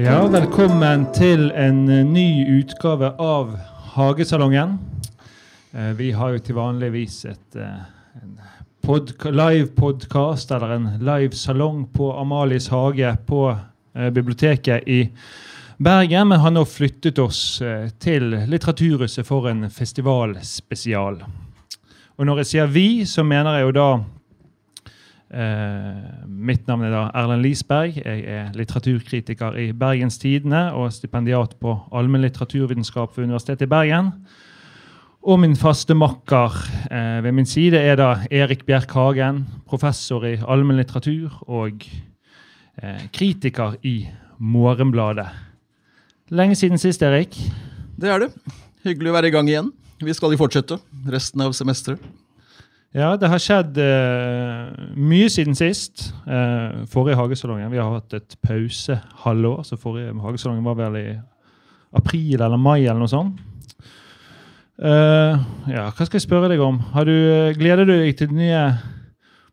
Ja, velkommen til en eh, ny utgave av Hagesalongen. Eh, Vi har jo til vanligvis et eh, podka live-podkast eller en live-salong på Amalies hage på eh, biblioteket i Bergen, men har nå flyttet oss eh, til Litteraturhuset for en festivalspesial. Og når jeg sier vi, så mener jeg jo da Eh, mitt navn er da Erlend Lisberg. Jeg er litteraturkritiker i Bergens Tidende og stipendiat på allmennlitteraturvitenskap ved Universitetet i Bergen. Og min faste makker eh, ved min side er da Erik Bjerk Hagen, professor i allmennlitteratur og eh, kritiker i Morgenbladet. Lenge siden sist, Erik. Det er det. Hyggelig å være i gang igjen. Vi skal jo fortsette resten av semesteret. Ja, det har skjedd uh, mye siden sist. Uh, forrige Hagesalongen. Vi har hatt et pausehalvår, så forrige Hagesalongen var vel i april eller mai eller noe sånt. Uh, ja, hva skal jeg spørre deg om? Har du, gleder du deg til den nye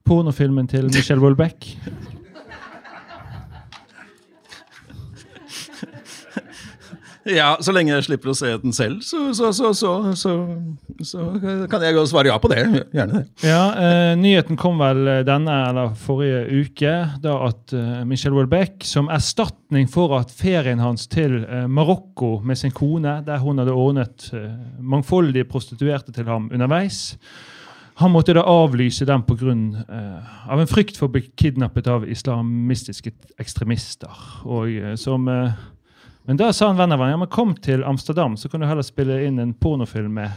pornofilmen til Michelle Wolbeck? Ja, så lenge jeg slipper å se den selv, så, så, så, så, kan jeg svare ja på det. Gjerne det. Ja, eh, Nyheten kom vel denne eller forrige uke da at eh, Michelle Wolbeck, som erstatning for at ferien hans til eh, Marokko med sin kone, der hun hadde ordnet eh, mangfoldige prostituerte til ham underveis, han måtte da avlyse den pga. Uh, av en frykt for å bli kidnappet av islamistiske ekstremister. Og, uh, som... Eh, men da sa en venn av ham ja, men kom til Amsterdam, så kan du heller spille inn en pornofilm med,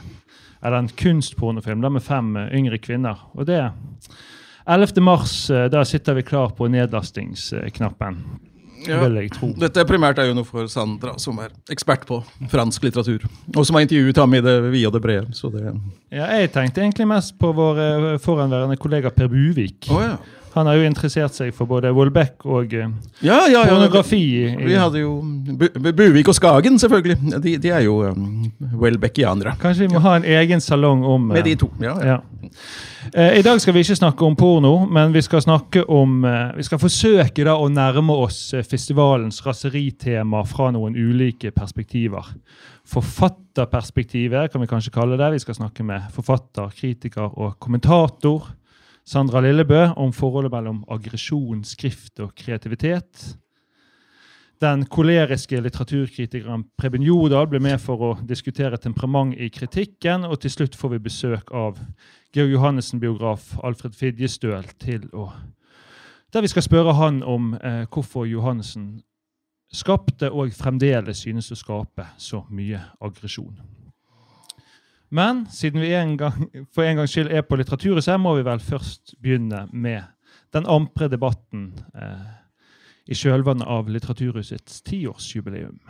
eller en kunstpornofilm da, med fem eh, yngre kvinner. Og det 11. mars, eh, da sitter vi klar på nedlastingsknappen. Ja. Dette primært er jo noe for Sandra, som er ekspert på fransk litteratur. Og som har intervjuet ham i det vide og det brede. Så det Ja, jeg tenkte egentlig mest på vår eh, foranværende kollega Per Buvik. Oh, ja. Han har jo interessert seg for både Wolbeck og eh, Ja, ja, ja. pornografi. Vi hadde jo Bu Bu Buvik og Skagen, selvfølgelig. De, de er jo um, Welbeckianere. Kanskje vi må ha en egen salong om Med de eh, to. Ja. Eh, I dag skal vi ikke snakke om porno, men vi skal snakke om eh, Vi skal forsøke da å nærme oss eh, festivalens raseritema fra noen ulike perspektiver. Forfatterperspektivet kan vi kanskje kalle det. Vi skal snakke med forfatter, kritiker og kommentator Sandra Lillebø om forholdet mellom aggresjon, skrift og kreativitet. Den koleriske litteraturkritikeren Preben Jordal ble med for å diskutere temperament i kritikken, og til slutt får vi besøk av Georg Johannessen-biograf Alfred Fidjestøl til å Der vi skal spørre han om eh, hvorfor Johannessen skapte og fremdeles synes å skape så mye aggresjon. Men siden vi en gang, for en gangs skyld er på Litteraturhuset, må vi vel først begynne med den ampre debatten eh, i kjølvannet av Litteraturhusets tiårsjubileum.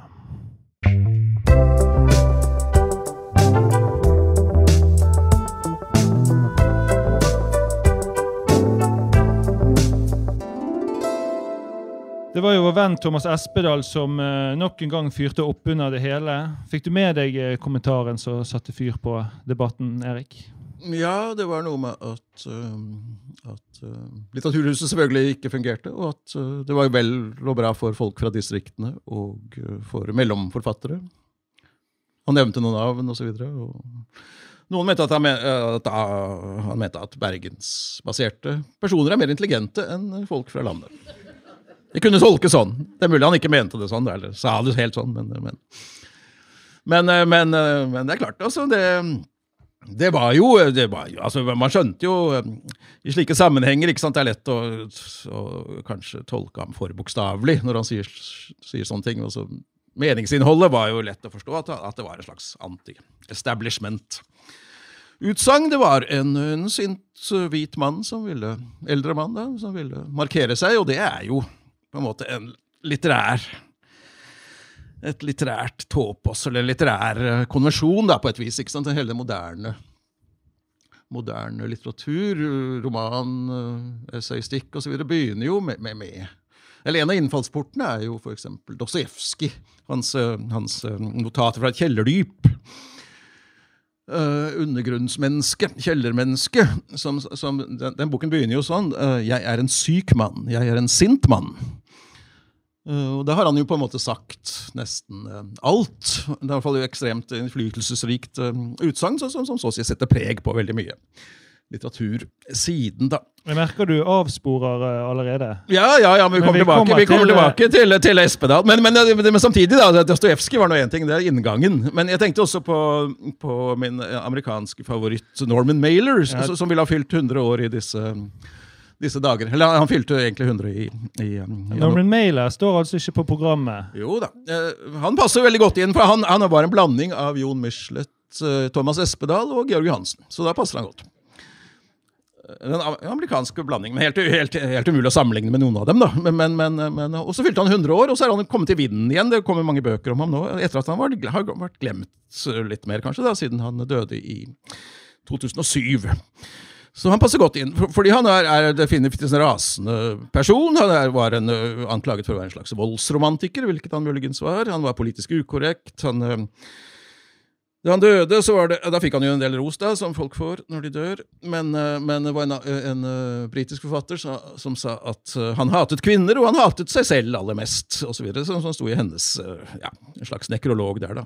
Det var jo vår venn Thomas Espedal som eh, nok en gang fyrte opp under det hele. Fikk du med deg eh, kommentaren som satte fyr på debatten, Erik? Ja, det var noe med at, um, at Litteraturhuset selvfølgelig ikke fungerte, og at det var vel og bra for folk fra distriktene og for mellomforfattere. Han nevnte noen navn osv. Noen mente at han, at uh, han mente at bergensbaserte personer er mer intelligente enn folk fra landet. Det kunne tolkes sånn. Det er mulig han ikke mente det sånn, eller sa det helt sånn, men Men, men, uh, men, uh, men det er klart, altså. det... Det var jo, det var altså Man skjønte jo eh, i slike sammenhenger ikke sant, Det er lett å, å kanskje tolke ham for bokstavelig når han sier, sier sånne ting. og så Meningsinnholdet var jo lett å forstå, at, at det var en slags anti-establishment. Utsagn. Det var en, en sint hvit mann som ville eldre mann da, som ville markere seg, og det er jo på en måte en litterær et litterært tåpås, eller en litterær eh, konvensjon, da, på et vis. ikke sant? Den Hele moderne, moderne litteratur, eh, roman, essaystikk essayistikk osv. begynner jo med, med, med eller En av innfallsportene er jo f.eks. Dostojevskij. Hans, eh, hans eh, notater fra et kjellerdyp. Uh, undergrunnsmenneske, kjellermenneske. Som, som, den, den, boken begynner jo sånn. Uh, 'Jeg er en syk mann. Jeg er en sint mann'. Uh, og det har han jo på en måte sagt nesten alt. Det er i hvert fall ekstremt innflytelsesrikt utsagn, som, som, som så å si setter preg på veldig mye litteratursiden, da. Jeg merker du avsporer allerede. Ja, ja, ja, men vi kommer, vi tilbake, vi kommer til, tilbake, til, til Espedal. Men, men, men, samtidig, da, Dostojevskij var nå én ting, det er inngangen. Men jeg tenkte også på, på min eh, amerikanske favoritt Norman Mailer, ja. som ville ha fylt 100 år i disse disse dager. Eller han fylte egentlig 100 i, i, i Norman Mailer står altså ikke på programmet. Jo da. Eh, han passer veldig godt inn, for han, han var en blanding av Jon Michelet, Thomas Espedal og Georg Johansen. Så da passer han godt den amerikanske blandingen. Men helt, helt, helt, umulig å sammenligne med noen av dem. da. Men, men, men, og så fylte han 100 år, og så er han kommet til vinden igjen. Det kommer mange bøker om ham nå, etter at han var, har vært glemt litt mer, kanskje, da, siden han døde i 2007. Så han passer godt inn, fordi han er, er definitivt en rasende person. Han er, var en, anklaget for å være en slags voldsromantiker, hvilket han muligens var. Han var politisk ukorrekt. han da han døde, så var det, da fikk han jo en del ros, da, som folk får når de dør. Men, men det var en, en britisk forfatter som, sa at han hatet kvinner, og han hatet seg selv aller mest, osv. Som, som sto i hennes ja, en slags nekrolog der, da.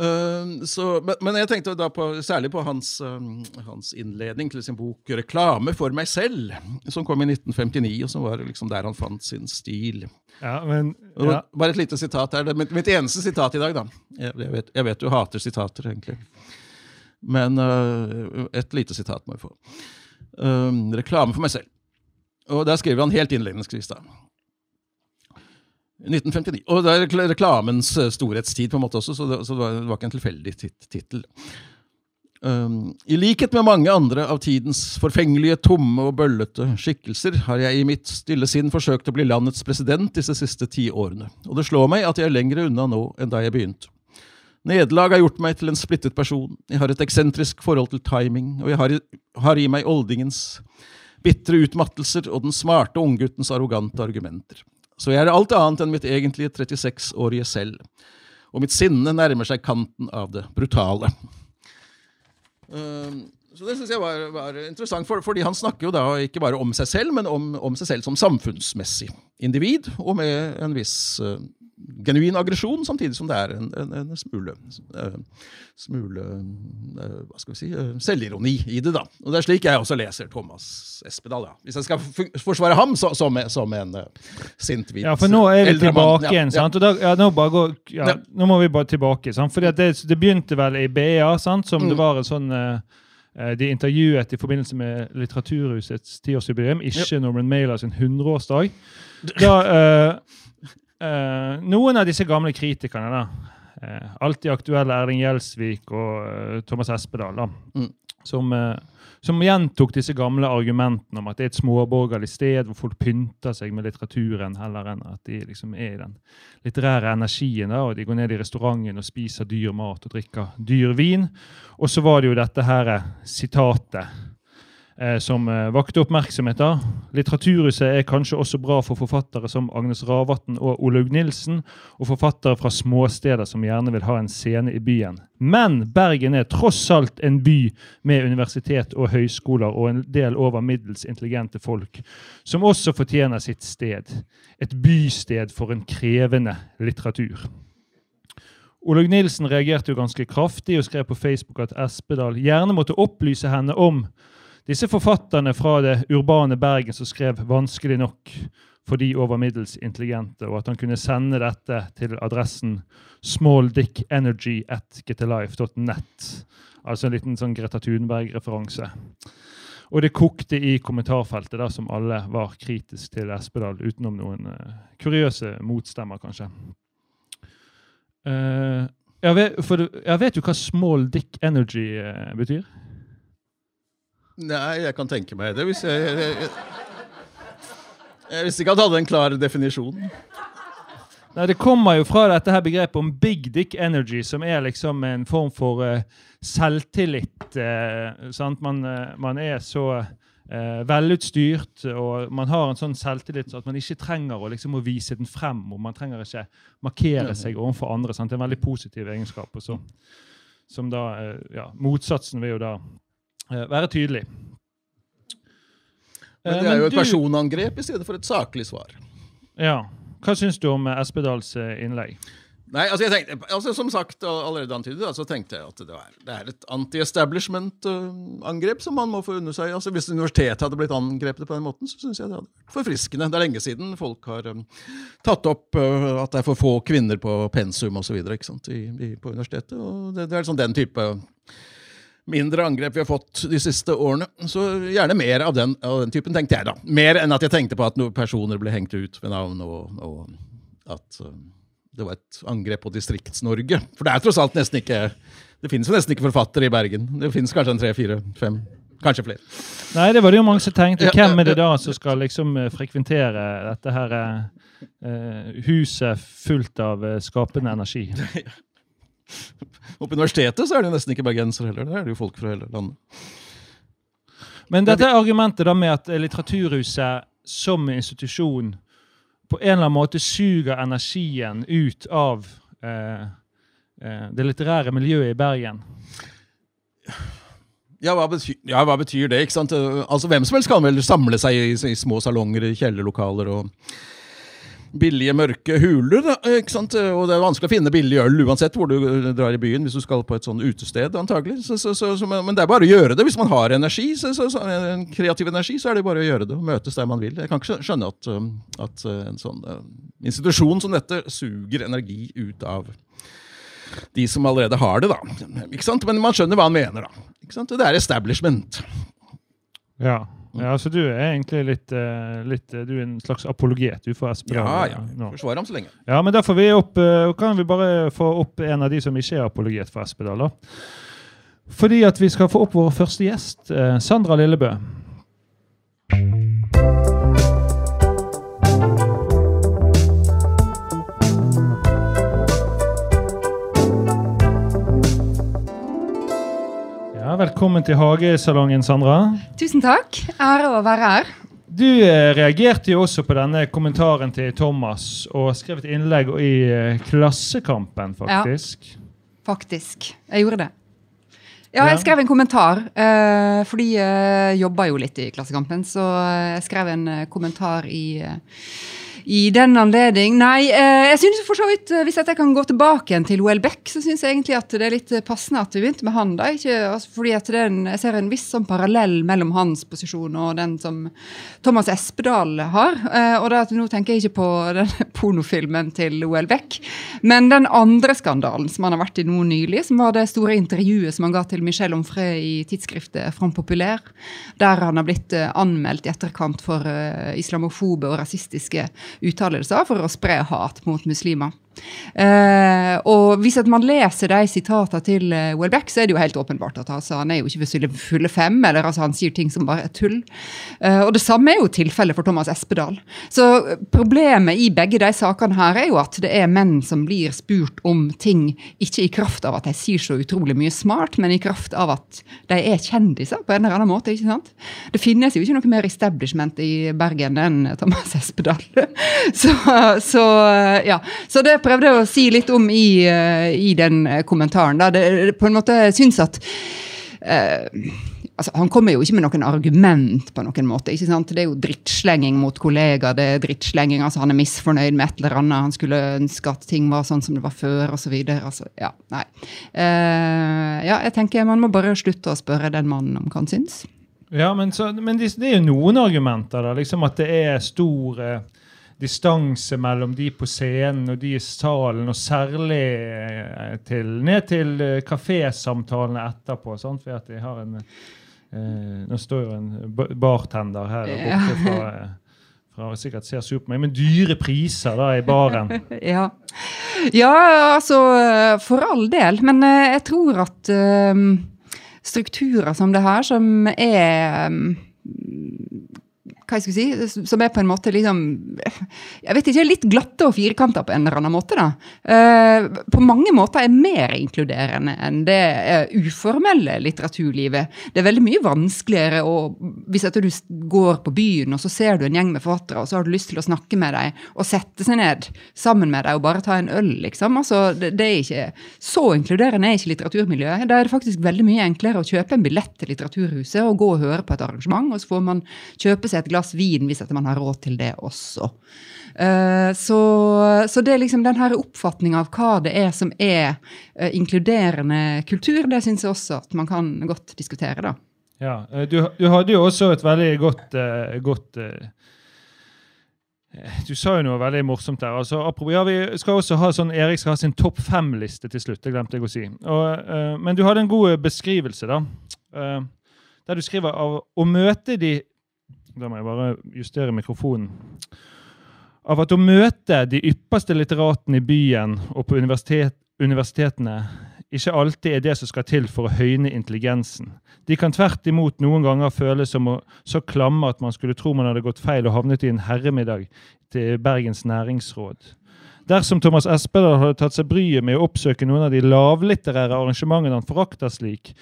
Uh, så, men, men, jeg tenkte da på, særlig på hans, um, hans, innledning til sin bok 'Reklame for meg selv', som kom i 1959, og som var liksom der han fant sin stil. Ja, men, ja. Bare et lite sitat her. Er mitt, mitt eneste sitat i dag, da. Jeg, jeg, vet, jeg, vet, du hater sitater, egentlig. Men uh, et lite sitat må vi få. Uh, reklame for meg selv. Og der skriver han helt innledningsvis, da. 1959. Og det er reklamens eh, storhetstid, på en måte også, så det, så det var ikke en tilfeldig tittel. Um, I likhet med mange andre av tidens forfengelige, tomme og bøllete skikkelser har jeg i mitt stille sinn forsøkt å bli landets president disse siste ti årene, og det slår meg at jeg er lenger unna nå enn da jeg begynte. Nederlag har gjort meg til en splittet person, jeg har et eksentrisk forhold til timing, og jeg har i, har i meg oldingens bitre utmattelser og den smarte ungguttens arrogante argumenter. Så jeg er alt annet enn mitt egentlige 36-årige selv, og mitt sinne nærmer seg kanten av det brutale. Ehm, så det syns jeg var, var interessant, for, fordi han snakker jo da ikke bare om seg selv, men om, om seg selv som samfunnsmessig individ, og med en viss uh, genuin aggresjon, samtidig som det er en, en, en smule, uh, smule uh, hva skal vi si, selvironi i det. da. Og Det er slik jeg også leser Thomas Espedal. ja. Hvis jeg skal forsvare ham så, som, som, en sint, hvit Ja, for nå er vi tilbake igjen. sant? Da, ja, nå, går, ja, nå, må vi bare tilbake. sant? Fordi det, det, begynte vel i BA, sant? som mm. det var en sånn de intervjuet i forbindelse med Litteraturhusets tiårsjubileum, ikke ja. Norman Mailer sin 100-årsdag. Da, uh, Uh, noen av disse gamle kritikerne, da, uh, alltid aktuelle Erling Gjelsvik og uh, Thomas Espedal, da, mm. som, som, gjentok disse gamle argumentene om at det er et småborgerlig sted hvor folk pynter seg med litteraturen heller enn at de liksom er i den litterære energien. da, og De går ned i restauranten og spiser dyr mat og drikker dyr vin. Og så var det jo dette her sitatet eh, som eh, vakte oppmerksomhet. da. Litteraturhuset er kanskje også bra for forfattere som Agnes Ravatn og Olaug Nilsen, og forfattere fra småsteder som gjerne vil ha en scene i byen. Men Bergen er tross alt en by med universitet og høyskoler og en del over middels intelligente folk, som også fortjener sitt sted. Et bysted for en krevende litteratur. Olaug Nilsen reagerte jo ganske kraftig og skrev på Facebook at Espedal gjerne måtte opplyse henne om disse forfatterne fra det urbane Bergen som skrev 'Vanskelig nok' for de over middels intelligente, og at han kunne sende dette til adressen smalldickenergy.getalife.net. Altså en liten sånn Greta Thunberg-referanse. Og det kokte i kommentarfeltet, da, som alle var kritisk til Espedal, utenom noen uh, kuriøse motstemmer, kanskje. Uh, jeg, vet, for, jeg vet jo hva small dick energy uh, betyr. Nei, jeg kan tenke meg det. Hvis jeg, jeg, jeg, jeg visste ikke at du hadde en klar definisjon. Nei, Det kommer jo fra dette her begrepet om big dick energy, som er liksom en form for uh, selvtillit. Uh, sant? Man, uh, man er så velutstyrt, og man har en sånn selvtillit så at man ikke trenger å, liksom, å vise den frem. og Man trenger ikke markere seg overfor andre. Sant? Det er en veldig positiv egenskap. Og så, som da, ja, Motsatsen vil jo da være tydelig. Men Eh, det er jo et du- personangrep i stedet for et saklig svar. Ja. Hva syns du om eh, Espedals eh, innlegg? Nei, altså jeg tenkte, altså Som sagt allerede antydet, så tenkte jeg at det, var, det er et anti-establishment-angrep som man må få unne seg. Altså Hvis universitetet hadde blitt angrepet på den måten, så syns jeg det hadde vært forfriskende. Det er lenge siden folk har um, tatt opp uh, at det er for få kvinner på pensum osv. på universitetet. og det, det er sånn den type mindre angrep vi har fått de siste årene. Så gjerne mer av den, av den typen, tenkte jeg da. Mer enn at jeg tenkte på at noen personer ble hengt ut ved navn, og, og at uh, det var et angrep på Distrikts-Norge. For det er tross alt nesten ikke Det finnes jo nesten ikke forfattere i Bergen. Det finnes kanskje en tre, fire, fem, kanskje flere. Nei, det var det jo mange som tenkte. Ja, Hvem er det da som skal liksom eh, frekventere dette her eh, eh, huset fullt av eh, skapende energi? Og på universitetet så er det jo nesten ikke bergensere heller. Der er det jo folk fra hele landet. Men dette er argumentet da med at eh, Litteraturhuset som institusjon på en eller annen måte suger energien ut av eh, eh, det litterære miljøet i Bergen. Ja hva, betyr, ja, hva betyr det? ikke sant? Altså, Hvem som helst kan vel samle seg i, i små salonger, i kjellerlokaler og billige, mørke huler. Ikke sant? Og det er vanskelig å finne billig øl uansett hvor du drar i byen, hvis du skal på et sånn utested, antagelig. Så, så, så, men det er bare å gjøre det. Hvis man har energi, en kreativ energi, så er det bare å gjøre det. og Møtes der man vil. Jeg kan ikke skjønne at, um, at uh, en sånn uh, institusjon som dette suger energi ut av de som allerede har det, da. Ikke sant? Men man skjønner hva han mener, da. Ikke sant? Det er establishment. Ja. Ja, Så du er egentlig litt, eh, litt eh, Du er en slags apologet du for Espedal? Ja, ja. nå. Forsvarer ham så lenge. Ja, men da får vi opp, eh, kan vi bare få opp en av de som ikke er apologet for Espedal. da. Fordi at vi skal få opp vår første gjest, Sandra Lillebø. Velkommen til Hagesalongen, Sandra. Tusen takk. Ære å være her. Du eh, reagerte jo også på denne kommentaren til Thomas og skrev et innlegg i eh, Klassekampen, faktisk. Ja, Faktisk. Jeg gjorde det. Ja, jeg skrev en kommentar, eh, fordi jeg jobba jo litt i Klassekampen. Så jeg skrev en kommentar i, eh, i den anledning. Nei, eh, jeg synes for så vidt, eh, hvis jeg kan gå tilbake igjen til OL Beck, så syns jeg egentlig at det er litt eh, passende at vi begynte med han. da, ikke, altså, fordi at er Jeg ser en viss sånn parallell mellom hans posisjon og den som Thomas Espedal har. Og da, Nå tenker jeg ikke på den pornofilmen til OL Beck, men den andre skandalen som han har vært i nå nylig, som var det store intervjuet som han ga til Michel Onfray i tidsskriftet Front Populaire, der han har blitt anmeldt i etterkant for islamofobe og rasistiske uttalelser for å spre hat mot muslimer. Eh, og hvis at man leser de sitatene til uh, Welbeck, så er det jo helt åpenbart at altså, han er jo ikke ved fulle fem, eller altså, han sier ting som bare er tull. Eh, og det samme er jo tilfellet for Thomas Espedal. Så eh, problemet i begge de sakene her er jo at det er menn som blir spurt om ting ikke i kraft av at de sier så utrolig mye smart, men i kraft av at de er kjendiser på en eller annen måte. ikke sant? Det finnes jo ikke noe mer establishment i Bergen enn Thomas Espedal. så, så ja. Så det prøvde å si litt om i, eh, i den eh, kommentaren. Da. Det, på en måte syns at eh, altså, Han kommer jo ikke med noen argument på noen måte. ikke sant? Det er jo drittslenging mot kollegaer. det er drittslenging, altså Han er misfornøyd med et eller annet. Han skulle ønske at ting var sånn som det var før, osv. Altså, ja, nei. Uh, ja, jeg tenker man må bare slutte å spørre den mannen om hva han syns. Ja, men, så, men det, det er jo noen argumenter. da, liksom At det er stor eh, distanse mellom de på scenen og de i salen, og særlig eh, til, ned til eh, kafésamtalene etterpå. Sant? For at jeg har en eh, Nå står jo en bartender her borte fra, fra sikkert ser sur på meg, men dyre priser da i baren. Ja. ja, altså for all del. Men eh, jeg tror at um, strukturer som det her, som er mm, hva jeg skulle si, som er på en måte liksom Jeg vet ikke, litt glatte og firkanta på en eller annen måte. da. Eh, på mange måter er mer inkluderende enn det eh, uformelle litteraturlivet. Det er veldig mye vanskeligere å Hvis at du går på byen, og så ser du en gjeng med forfattere, og så har du lyst til å snakke med dem og sette seg ned sammen med dem og bare ta en øl, liksom. Altså, det, det er ikke Så inkluderende er ikke litteraturmiljøet. Da er det faktisk veldig mye enklere å kjøpe en billett til Litteraturhuset og gå og høre på et arrangement, og så får man kjøpe seg et glass vin hvis man har råd til det også. Eh, så, så det er liksom den her oppfatninga av hva det er som er eh, inkluderende kultur, det syns jeg også at man kan godt diskutere, da. Ja, eh, du, du hadde jo også et veldig godt, godt Du sa jo noe veldig morsomt der. Altså, apropos, ja, vi skal også ha sånn, Erik skal ha sin topp fem-liste til slutt. det glemte jeg å si. Og, uh, men du hadde en god beskrivelse, da. Uh, der du skriver av å møte de Da må jeg bare justere mikrofonen. Av at å møte de ypperste litteratene i byen og på universitet, universitetene ikke alltid er det som skal til for å høyne intelligensen. De kan tvert imot noen ganger føles som å, så klamme at man skulle tro man hadde gått feil og havnet i en herremiddag til Bergens næringsråd. Dersom Thomas Espedal hadde tatt seg bryet med å oppsøke noen av de lavlitterære arrangementene han forakter slik,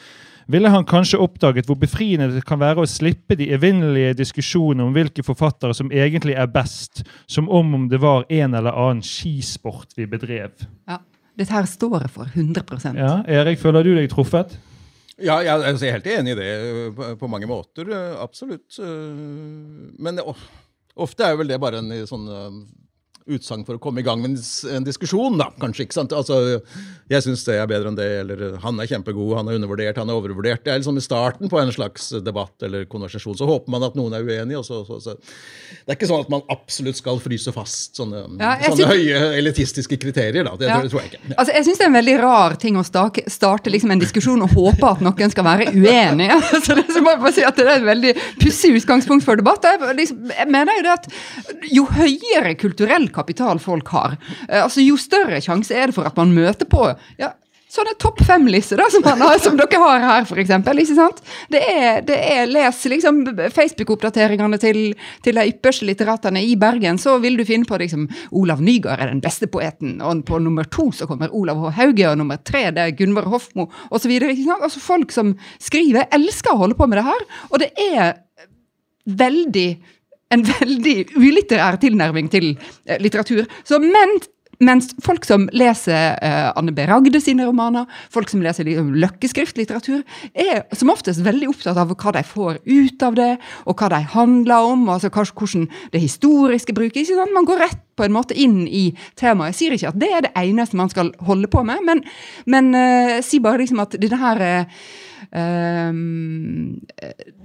ville han kanskje oppdaget hvor befriende det kan være å slippe de evinnelige diskusjonene om hvilke forfattere som egentlig er best, som om om det var en eller annen skisport vi bedrev. Ja, Dette her står jeg for 100 Ja, Erik, føler du deg truffet? Ja, jeg, altså, er helt enig i det på, mange måter. øh, Absolutt. øh, Men ofte er vel det bare en sånn øh, utsagn for å komme i gang med en, diskusjon, da. Kanskje, ikke sant? Altså, jeg syns det er bedre enn det, eller øh, han er kjempegod, han er undervurdert, han er overvurdert. Det er liksom i starten på en slags debatt eller konversasjon. Så håper man at noen er uenig. Og så, så, så. Det er ikke sånn at man absolutt skal fryse fast sånne, Ja, sånne synes- høye elitistiske kriterier. Da. Det, Ja. tror- tror jeg ikke. Ja. Altså, jeg syns det er en veldig rar ting å starte, starte liksom en diskusjon og håpe at noen skal være uenig. Altså, det, så må jeg bare si at det er et veldig pussig utgangspunkt for debatt. Jeg, liksom, jeg mener jo det at jo høyere kulturell kapital folk har, eh, altså jo større sjanse er det for at man møter på ja, sånne topp fem-lister som, som dere har her, for eksempel. Ikke sant? Det er, det er Les liksom Facebook-oppdateringene til, til de ypperste litteratene i Bergen, så vil du finne på liksom Olav Nygaard er den beste poeten, og på nummer to så kommer Olav H. Hauge, og nummer tre det er Gunvor Hofmo, osv. Altså folk som skriver, elsker å holde på med det her, og det er veldig en veldig ulitterær tilnærming til eh, litteratur. Så men, mens folk som leser uh, Anne B. Ragde sine romaner, folk som leser liksom, løkkeskriftlitteratur, er som oftest veldig opptatt av hva de får ut av det, og hva de handler om, altså kanskje hvordan det historiske brukes. Ikke sant? Man går rett på en måte inn i temaet. Jeg sier ikke at det er det eneste man skal holde på med, men, men uh, si bare liksom at denne her uh, um,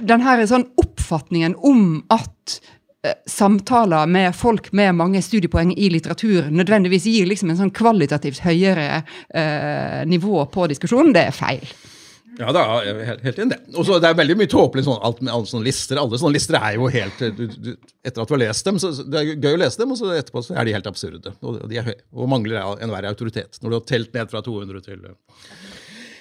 den her sånn oppfatningen om at eh, samtaler med folk med mange studiepoeng i litteratur nødvendigvis gir liksom en sånn kvalitativt høyere eh, nivå på diskusjonen, det er feil. Ja, da, jeg er helt, helt enig i det. Og så Det er veldig mye tåpelig sånn, alt med alle sånne lister. Alle sånne lister er jo helt du, du, Etter at du har lest dem, så det er gøy å lese dem, og så etterpå så er de helt absurde. Og, de er, og mangler enhver autoritet. Når du har telt ned fra 200 til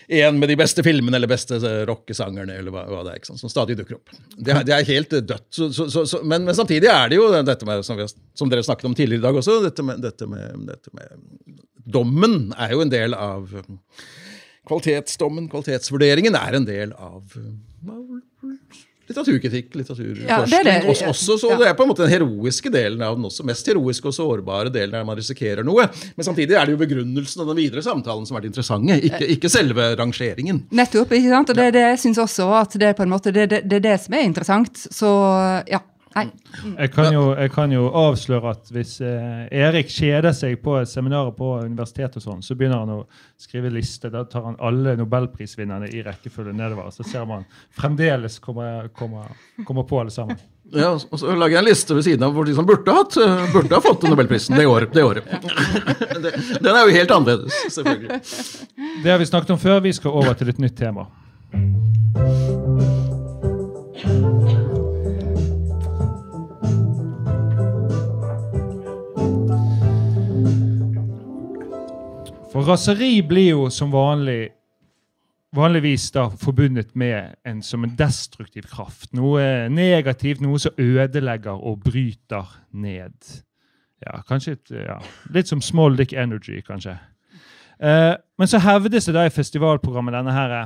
én med de beste filmene eller beste eh, rockesangerne, eller hva, hva det er, som stadig dukker opp. Det, det er helt dødt. Så, så, så, men, men samtidig er det jo dette med, som, har- som dere snakket om tidligere i dag også, dette med, dette med, dette med Dommen er jo en del av Kvalitetsdommen, kvalitetsvurderingen, er en del av litteraturkritikk, litteraturforskning. Ja, det det. Også, også, så Ja. Det er på en måte den heroiske delen av den også. Mest heroiske og sårbare delen der man risikerer noe. Men samtidig er det jo begrunnelsen og den videre samtalen som er det interessante, ikke, ikke selve rangeringen. Nettopp, ikke sant? Og det det syns også at det er på en måte det, det, det er det som er interessant. Så ja. Nei. Jeg kan, jo, jeg kan jo avsløre at hvis eh, Erik kjeder seg på seminaret på universitetet, og sånn, så begynner han å skrive liste. Da tar han alle nobelprisvinnerne i rekkefølge nedover. Så ser man fremdeles kommer, kommer, kommer på alle sammen. Ja, og så lager jeg en liste ved siden av hvor de som burde hatt, eh, burde ha fått nobelprisen det året. Det året. Det- Den er jo helt annerledes, selvfølgelig. Det har vi snakket om før. Vi skal over til et nytt tema. For raseri blir jo som vanlig vanligvis da forbundet med en som en destruktiv kraft. Noe negativt, noe som ødelegger og bryter ned. Ja, kanskje et, ja, Litt som Small Dick Energy, kanskje. Eh, men så hevdes det da i festivalprogrammet denne her,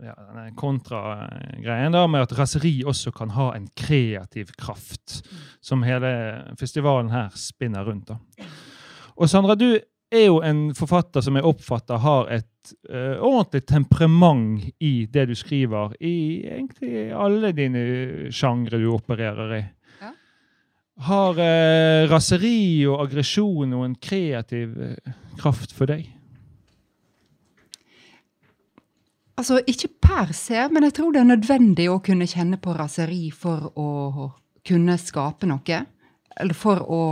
ja, denne kontragreien da, med at raseri også kan ha en kreativ kraft, som hele festivalen her spinner rundt. da. Og Sandra, du er jo en forfatter som jeg oppfatter har et uh, ordentlig temperament i det du skriver, i egentlig alle dine sjangre du opererer i. Ja. Har uh, raseri og aggresjon noen kreativ uh, kraft for deg? Altså, ikke per se, men jeg tror det er nødvendig å kunne kjenne på raseri for å kunne skape noe. Eller for å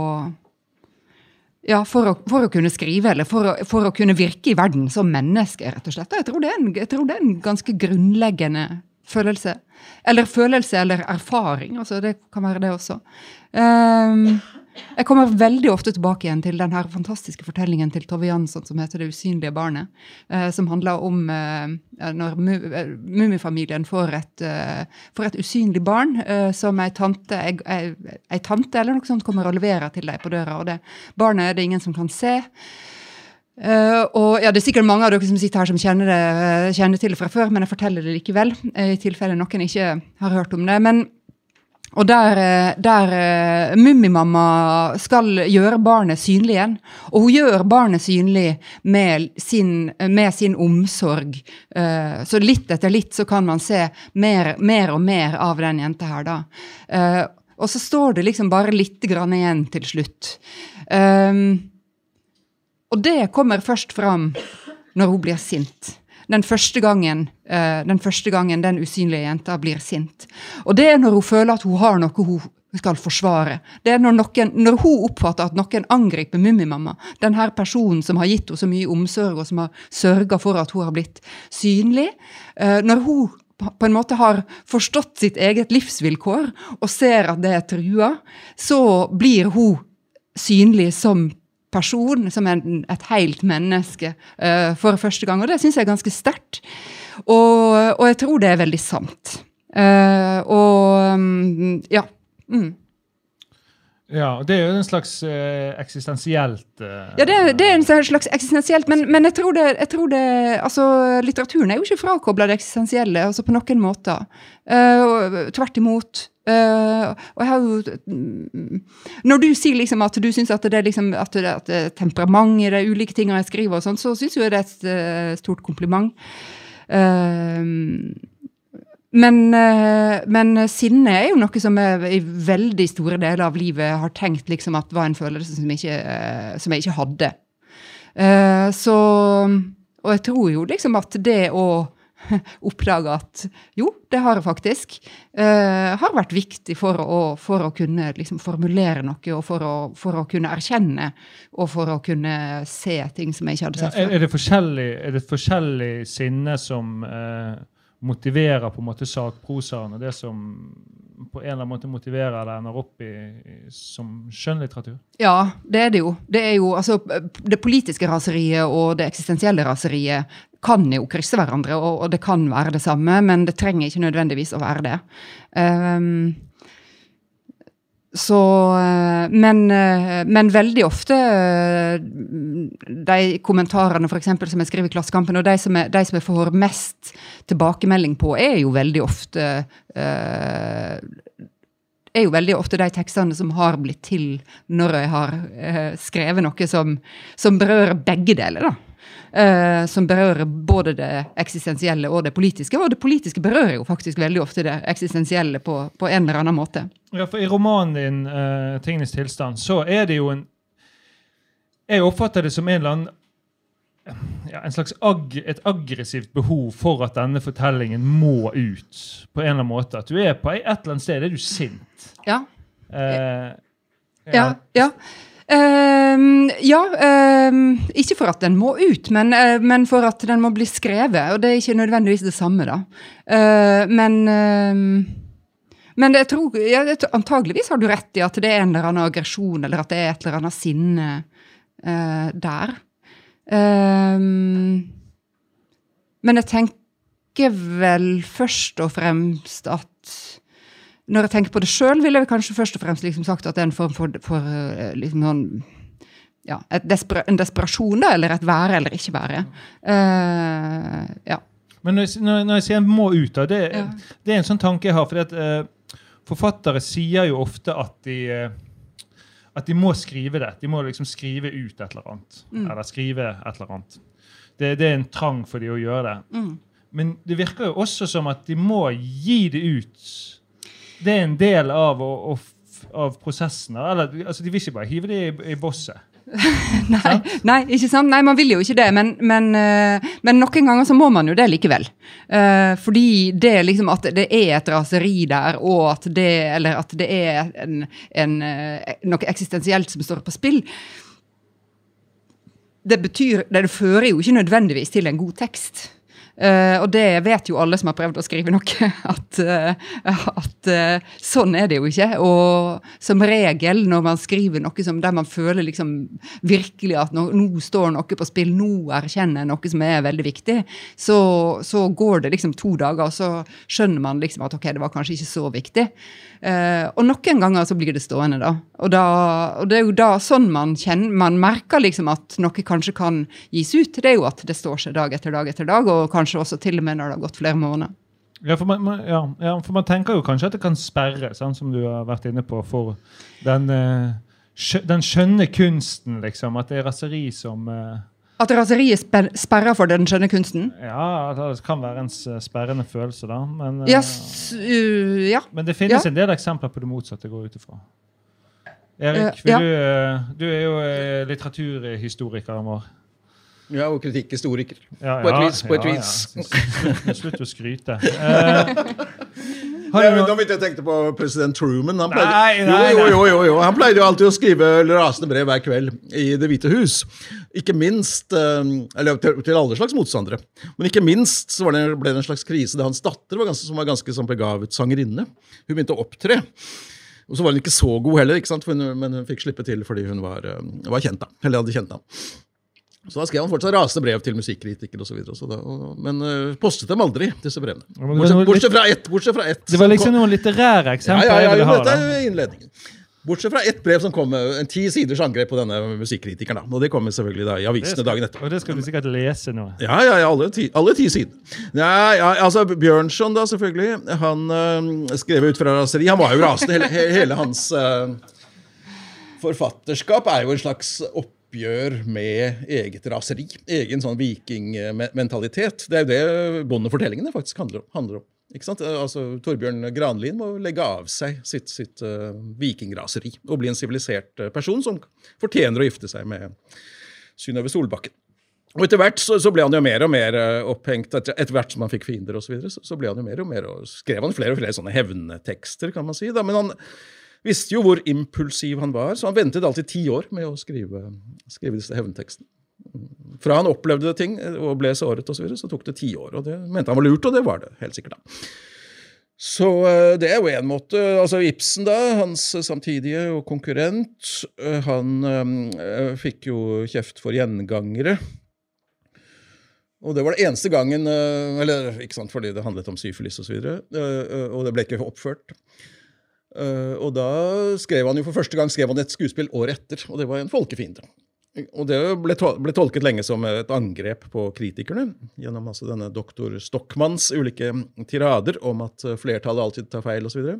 Ja, for å, for å kunne skrive, eller for å, for å, kunne virke i verden som menneske, rett og slett. Jeg tror en, tror det er en ganske grunnleggende følelse. Eller følelse eller erfaring. altså Det kan være det også. Um, jeg kommer veldig ofte tilbake igjen til den her fantastiske fortellingen til Tove Jansson som heter 'Det usynlige barnet'. Eh, som handler om eh, når eh, Mummifamilien får, eh, får, et usynlig barn eh, som ei tante, tante, eller noe sånt kommer og leverer til deg på døra. og det Barnet er det ingen som kan se. Uh, og ja, Det er sikkert mange av dere som sitter her som kjenner, det, kjenner til det fra før, men jeg forteller det likevel, i tilfelle noen ikke har hørt om det. Men og der, eh, der uh, Mummimamma skal gjøre barnet synlig igjen. Og hun gjør barnet synlig med sin, med sin omsorg. Uh, så litt etter litt så kan man se mer, mer og mer av den jenta her, da. Uh, og så står det liksom bare litt grann igjen til slutt. Um, og det kommer først fram når hun blir sint den første gangen uh, den første gangen den usynlige jenta blir sint. Og det er når hun føler at hun har noe hun skal forsvare. Det er når, noen, når hun oppfatter at noen angriper Mummimamma, denne personen som har gitt henne så mye omsorg, og som har sørga for at hun har blitt synlig. Uh, når hun på en måte har forstått sitt eget livsvilkår og ser at det er trua, så blir hun synlig som person, som en, et helt menneske, uh, for første gang. Og det syns jeg er ganske sterkt. Og, og, jeg tror det er veldig sant. Uh, og um, ja. Mm. Ja, og det er jo en slags eh, eksistensielt eh, Ja, det, det, er en slags eksistensielt, men, men jeg, tror det, jeg, tror det, Altså, litteraturen er jo ikke frakobla det eksistensielle, altså på noen måter. Uh, tvert imot. Uh, og jeg har jo mm, Når du sier liksom at du syns at det er liksom, at det, at det temperament i de ulike tingene jeg skriver, og sånt, så syns jeg det er et uh, stort kompliment. Uh, men, men, sinne er jo noe som jeg i veldig store deler av livet har tenkt liksom at var en følelse som, ikke, som jeg ikke hadde. så Og jeg tror jo liksom at det å oppdage at jo, det har jeg faktisk. Har vært viktig for å, for å kunne liksom, formulere noe, og for å, for å, kunne erkjenne, og for å kunne se ting som jeg ikke hadde sett før. Ja, er, det forskjellig, er det forskjellig sinne som uh, motiverer på en måte sakprosaen, og det som på en eller annen måte motiverer eller ender opp i, som skjønnlitteratur? Ja, det er det jo. Det er jo altså, det politiske raseriet og det eksistensielle raseriet kan jo krysse hverandre, og, og, det kan være det samme, men det trenger ikke nødvendigvis å være det. Um, så men, men, veldig ofte de kommentarene for eksempel, som jeg skriver i Klassekampen, og de som, jeg, de som jeg får mest tilbakemelding på, er jo veldig ofte er jo veldig ofte de tekstene som har blitt til når jeg har skrevet noe som, som berører begge deler. da. Uh, som berører både det eksistensielle og det politiske. Og det politiske berører jo faktisk veldig ofte det eksistensielle på, på en eller annen måte. Ja, for I romanen din, uh, 'Tingenes tilstand', så er det jo en Jeg oppfatter det som en eller annen ja, en slags ag et aggressivt behov for at denne fortellingen må ut. på en eller annen måte. At du er på et eller annet sted er du sint. Ja. Eh, ja. ja. ja. Uh, ja, uh, ikke for at den må ut, men, uh, men, for at den må bli skrevet. Og det er ikke nødvendigvis det samme, da. Ehm, men ehm, men jeg tror, ja, antageligvis har du rett i at det er en eller annen aggresjon, eller at det er et eller annet sinne eh, der. men jeg tenker vel først og fremst at Når jeg tenker på det sjøl, ville jeg kanskje først og fremst liksom sagt at det er en form for, for eh, liksom noen, ja, et despera en desperasjon, da, eller et være eller ikke være. Uh, ja. Men når jeg, når, når jeg sier 'må ut', da, det, Ja. det er en sånn tanke jeg har. fordi at uh, Forfattere sier jo ofte at de uh, at de må skrive det. De må liksom skrive ut et eller annet. Mm. Eller skrive et eller annet. Det, det er en trang for de å gjøre det. Mm. Men det virker jo også som at de må gi det ut. Det er en del av, å, å av prosessen. Eller, altså, de vil ikke bare hive det i, i bosset. Nei, nei, ikke sant? Nei, man vil jo ikke det, men, men, eh, men noen ganger så må man jo det likevel. Uh, fordi det liksom at det er et raseri der, og at det, eller at det er en, en, eh, noe eksistensielt som står på spill. Det betyr, det fører jo ikke nødvendigvis til en god tekst. Eh, og det vet jo alle som har prøvd å skrive noe, at, uh, at uh, sånn er det jo ikke. Og som regel når man skriver noe som, der man føler liksom virkelig at nå, nå står noe på spill, nå erkjenner jeg noe som er veldig viktig, så, så går det liksom to dager, og så skjønner man liksom at ok, det var kanskje ikke så viktig. Eh, og noen ganger så blir det stående, da. Og, da, og det er jo da sånn man kjenner Man merker liksom at noe kanskje kan gis ut. Det er jo at det står seg dag etter dag etter dag, og kanskje også til og med når det har gått flere måneder. Ja for, man, ja, ja, for man tenker jo kanskje at det kan sperre, sånn som du har vært inne på, for den, eh, den skjønne kunsten, liksom. At det er raseri som eh, At raseriet sper- sperrer for den skjønne kunsten? Ja, det kan være en sperrende følelse, da. Men, yes, uh, ja. men det finnes Ja. en del eksempler på det motsatte, går jeg ut ifra. Erik, Eh, vil ja. du, eh, du er jo litteraturhistoriker litteraturhistorikeren vår. Ja, og kritikkhistoriker. Ja, På et vis, på et ja, vis. Ja. Slutt, slutt å skryte. Eh, Nå begynte jeg å tenke på president Truman. Han pleide, nei, nei. jo, jo, jo, jo. Han pleide jo alltid å skrive rasende brev hver kveld i Det hvite hus. Ikke minst eh, Eller til, til alle slags motstandere. Men ikke minst så var det, ble det en slags krise da hans datter, var ganske, som var ganske sånn begavet sangerinne, hun begynte å opptre. Og så var hun ikke så god heller, ikke sant? Men hun fikk slippe til fordi hun var, eh, var kjent. da, eller hadde kjent ham. Så da skrev han fortsatt rasende brev til musikkritikere osv. Men uh, postet dem aldri, disse brevene. Bortsett, bortsett fra ett. Bortsett fra ett Det var liksom noen litterære eksempler ja, ja, ja, ja, dette er innledningen. Bortsett fra ett brev som kom med en ti siders angrep på denne musikkritikeren. da. Og det kommer selvfølgelig da i avisene dagen etter. Og det skal du sikkert lese nå. Ja, ja, ja, alle ti, alle ti sider. Ja, ja, altså Bjørnson, da, selvfølgelig. Han øh, skrev ut fra raseri. Han var jo rasende. Hele, hele hans øh, forfatterskap er jo en slags oppgjør med eget raseri. Egen sånn vikingmentalitet. Det er jo det bondefortellingene faktisk handler om. Handler om. Altså, Torbjørn Granlien må legge av seg sitt, sitt uh, vikingraseri og bli en sivilisert øh, person som fortjener å gifte seg med Synnøve Solbakken. Og etter hvert så, så ble han jo mer og mer eh, opphengt, etter, etter hvert som han fikk fiender osv., så, videre, så, så ble han jo mer og mer, og skrev han flere og flere sånne hevntekster, kan man si. Da. Men han visste jo hvor impulsiv han var, så han ventet alltid ti år med å skrive, skrive disse hevntekstene. Fra han opplevde ting eh, og ble såret og så, videre, så tok det ti år. Og det mente han var lurt, og det var det helt sikkert. da. Så eh, det er jo en måte Altså Ibsen, da, hans samtidige og konkurrent, eh, han øh, fikk jo kjeft for gjengangere. Og det var det eneste gangen øh, Eller ikke sant, fordi det handlet om syfilis osv., og, så videre, eh, og det ble ikke oppført. Eh, Og da skrev han jo for første gang skrev han et skuespill året etter, og det var en folkefiende. Og det ble, tol ble tolket lenge som et angrep på kritikerne, gjennom altså denne doktor Stockmanns ulike tirader om at eh, flertallet alltid tar feil osv.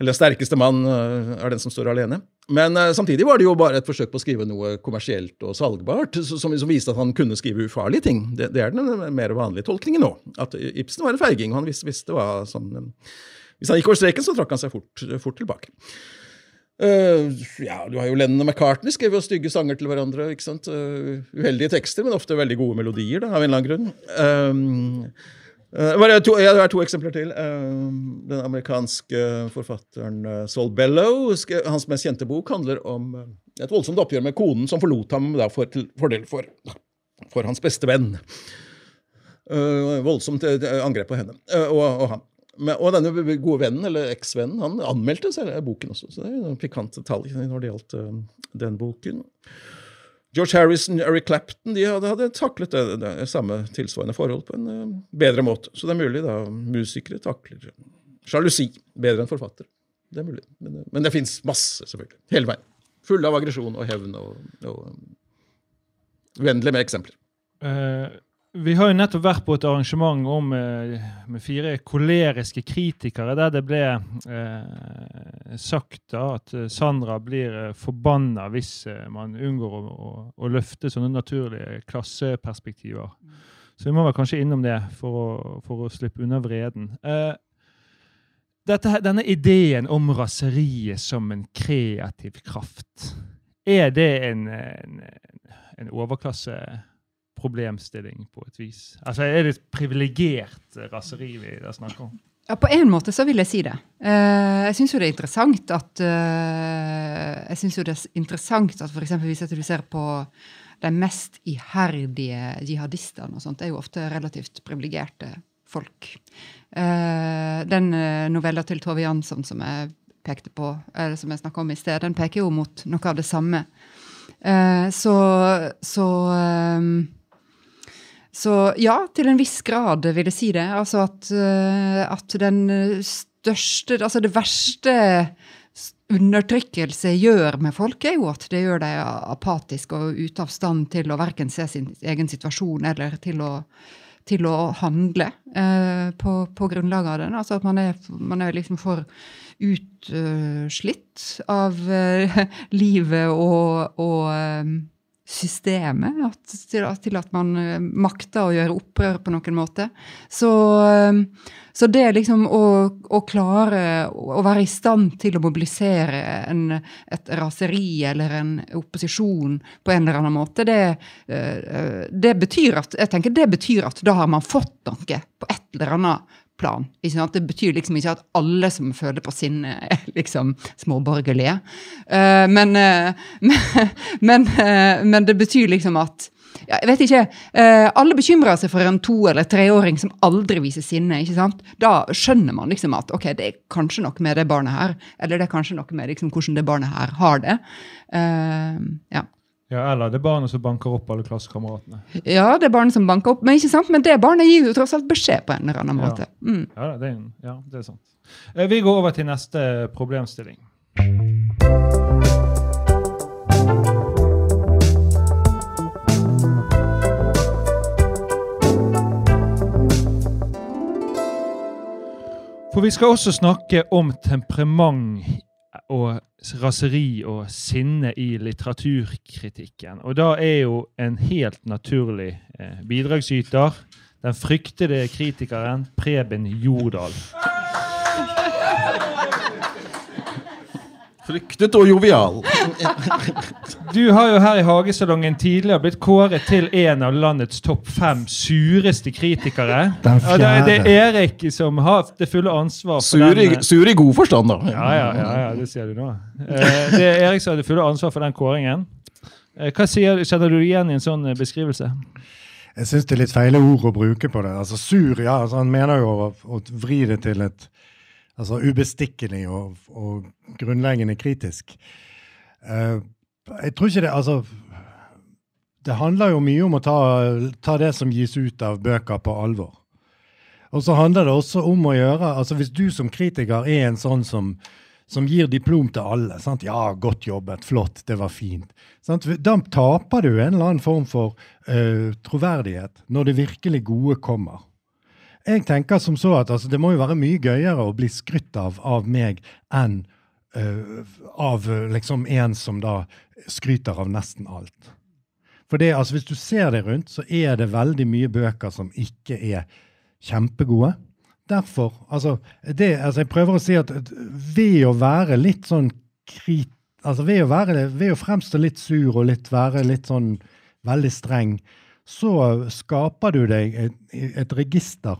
Eller sterkeste mann eh, er den som står alene. Men uh, samtidig var det jo bare et forsøk på å skrive noe kommersielt og salgbart, som, som viste at han kunne skrive ufarlige ting. Det, det er den mer vanlige tolkningen nå. At Ibsen var en feiging, og han visste, visste hva som Hvis han gikk over streken, så trakk han seg fort, fort tilbake. Uh, ja, du har jo Lennon og McCartney skrev jo stygge sanger til hverandre. ikke sant? Uh, uheldige tekster, men ofte veldig gode melodier, da, av en eller annen grunn. Eh, bare to, ja, det er to eksempler til. Den amerikanske forfatteren uh, Saul Bellow, hans mest kjente bok, handler om uh, et voldsomt oppgjør med konen som forlot ham da, for, til fordel for, for hans beste venn. Uh, voldsomt uh, angrep på henne uh, og, og han. Men, og denne gode vennen, eller eksvennen, han anmeldte selv boken også. Så det er jo pikant detalj når det gjaldt uh, den boken. George Harrison, Eric Clapton de hadde, hadde taklet det, det, samme tilsvarende forhold på en uh, bedre måte. Så det er mulig da musikere takler sjalusi bedre enn forfattere. Det er mulig. Men, men det fins masse, selvfølgelig. Hele veien. Fulle av aggresjon og hevn og, og um, uendelig med eksempler. Uh, vi har jo nettopp vært på et arrangement om, med fire koleriske kritikere, der det ble eh, sagt da, at Sandra blir forbanna hvis man unngår å, å, å, løfte sånne naturlige klasseperspektiver. Så vi må vel kanskje innom det for å, for å slippe unna vreden. Eh, dette, denne ideen om raseriet som en kreativ kraft, er det en, en, en overklasse problemstilling på et vis? Altså, Er det et privilegert raseri vi snakker om? Ja, På en måte så vil jeg si det. Jeg syns jo det er interessant at jeg synes jo det er interessant at f.eks. hvis du ser på de mest iherdige jihadistene og sånt, er jo ofte relativt privilegerte folk. Den novella til Tove Jansson som jeg pekte på, eller som jeg snakka om i sted, den peker jo mot noe av det samme. så så så ja, til en viss grad vil jeg si det. Altså at, uh, at den største Altså det verste undertrykkelse gjør med folk, er jo at det gjør dem apatiske og ute av stand til å verken se sin egen situasjon eller til å, til å handle uh, på, på, grunnlag av den. Altså at man er, man er liksom for utslitt uh, av livet og, og systemet at, til, til, at man eh, makter å gjøre opprør på noen måte. Så, eh, så det liksom å, å, klare å være i stand til å mobilisere en, et raseri eller en opposisjon på en eller annen måte, det, eh, det betyr at jeg tenker det betyr at da har man fått noe på et eller annet plan. Det betyr liksom ikke at alle som føler på sinne, er liksom småborgerlige. Uh, men, uh, men, uh, men, det betyr liksom at ja, jeg vet ikke, Alle bekymrer seg for en to- eller treåring som aldri viser sinne. ikke sant? Da skjønner man liksom at ok, det er kanskje noe med det barnet her. Eller det er kanskje noe med liksom hvordan det barnet her har det. ja. Ja, Eller det er barnet som banker opp alle klassekameratene. Ja, det er barnet som banker opp, men ikke sant? Men det barnet gir jo tross alt beskjed på en eller annen måte. Mm. Ja, det er, ja, det er sant. Eh, vi går over til neste problemstilling. For vi skal også snakke om temperament og raseri og sinne i litteraturkritikken. Og da er jo en helt naturlig eh, bidragsyter den fryktede kritikeren Preben Jordal. Fryktet og jovial. Du har jo her i Hagesalongen tidligere blitt kåret til en av landets topp fem sureste kritikere. Ja, det, er, det er Erik som har det fulle ansvar for sur i, den. Sur i god forstand, da. Ja, ja, ja, ja, det sier du nå. Eh, det er Erik som har det fulle ansvar for den kåringen. Eh, hva sier, Kjenner du igjen i en sånn eh, beskrivelse? Jeg syns det er litt feile ord å bruke på det. Altså Sur, ja. Altså, han mener jo å, å vri det til et Altså ubestikkelig og, og grunnleggende kritisk. Uh, jeg tror ikke det Altså Det handler jo mye om å ta, ta, det som gis ut av bøker, på alvor. Og så handler det også om å gjøre altså Hvis du som kritiker er en sånn som, som gir diplom til alle sant? 'Ja, godt jobbet. Flott. Det var fint.' Sant? Da taper du en eller annen form for uh, troverdighet når det virkelig gode kommer. Jeg tenker som så at altså, det må jo være mye gøyere å bli skrytt av av meg enn uh, av liksom en som da skryter av nesten alt. For det, altså, Hvis du ser deg rundt, så er det veldig mye bøker som ikke er kjempegode. Derfor, altså, det, altså Jeg prøver å si at ved å være litt sånn krit... Altså ved å, være, ved å fremstå litt sur og litt, være litt sånn veldig streng, så skaper du deg et, et register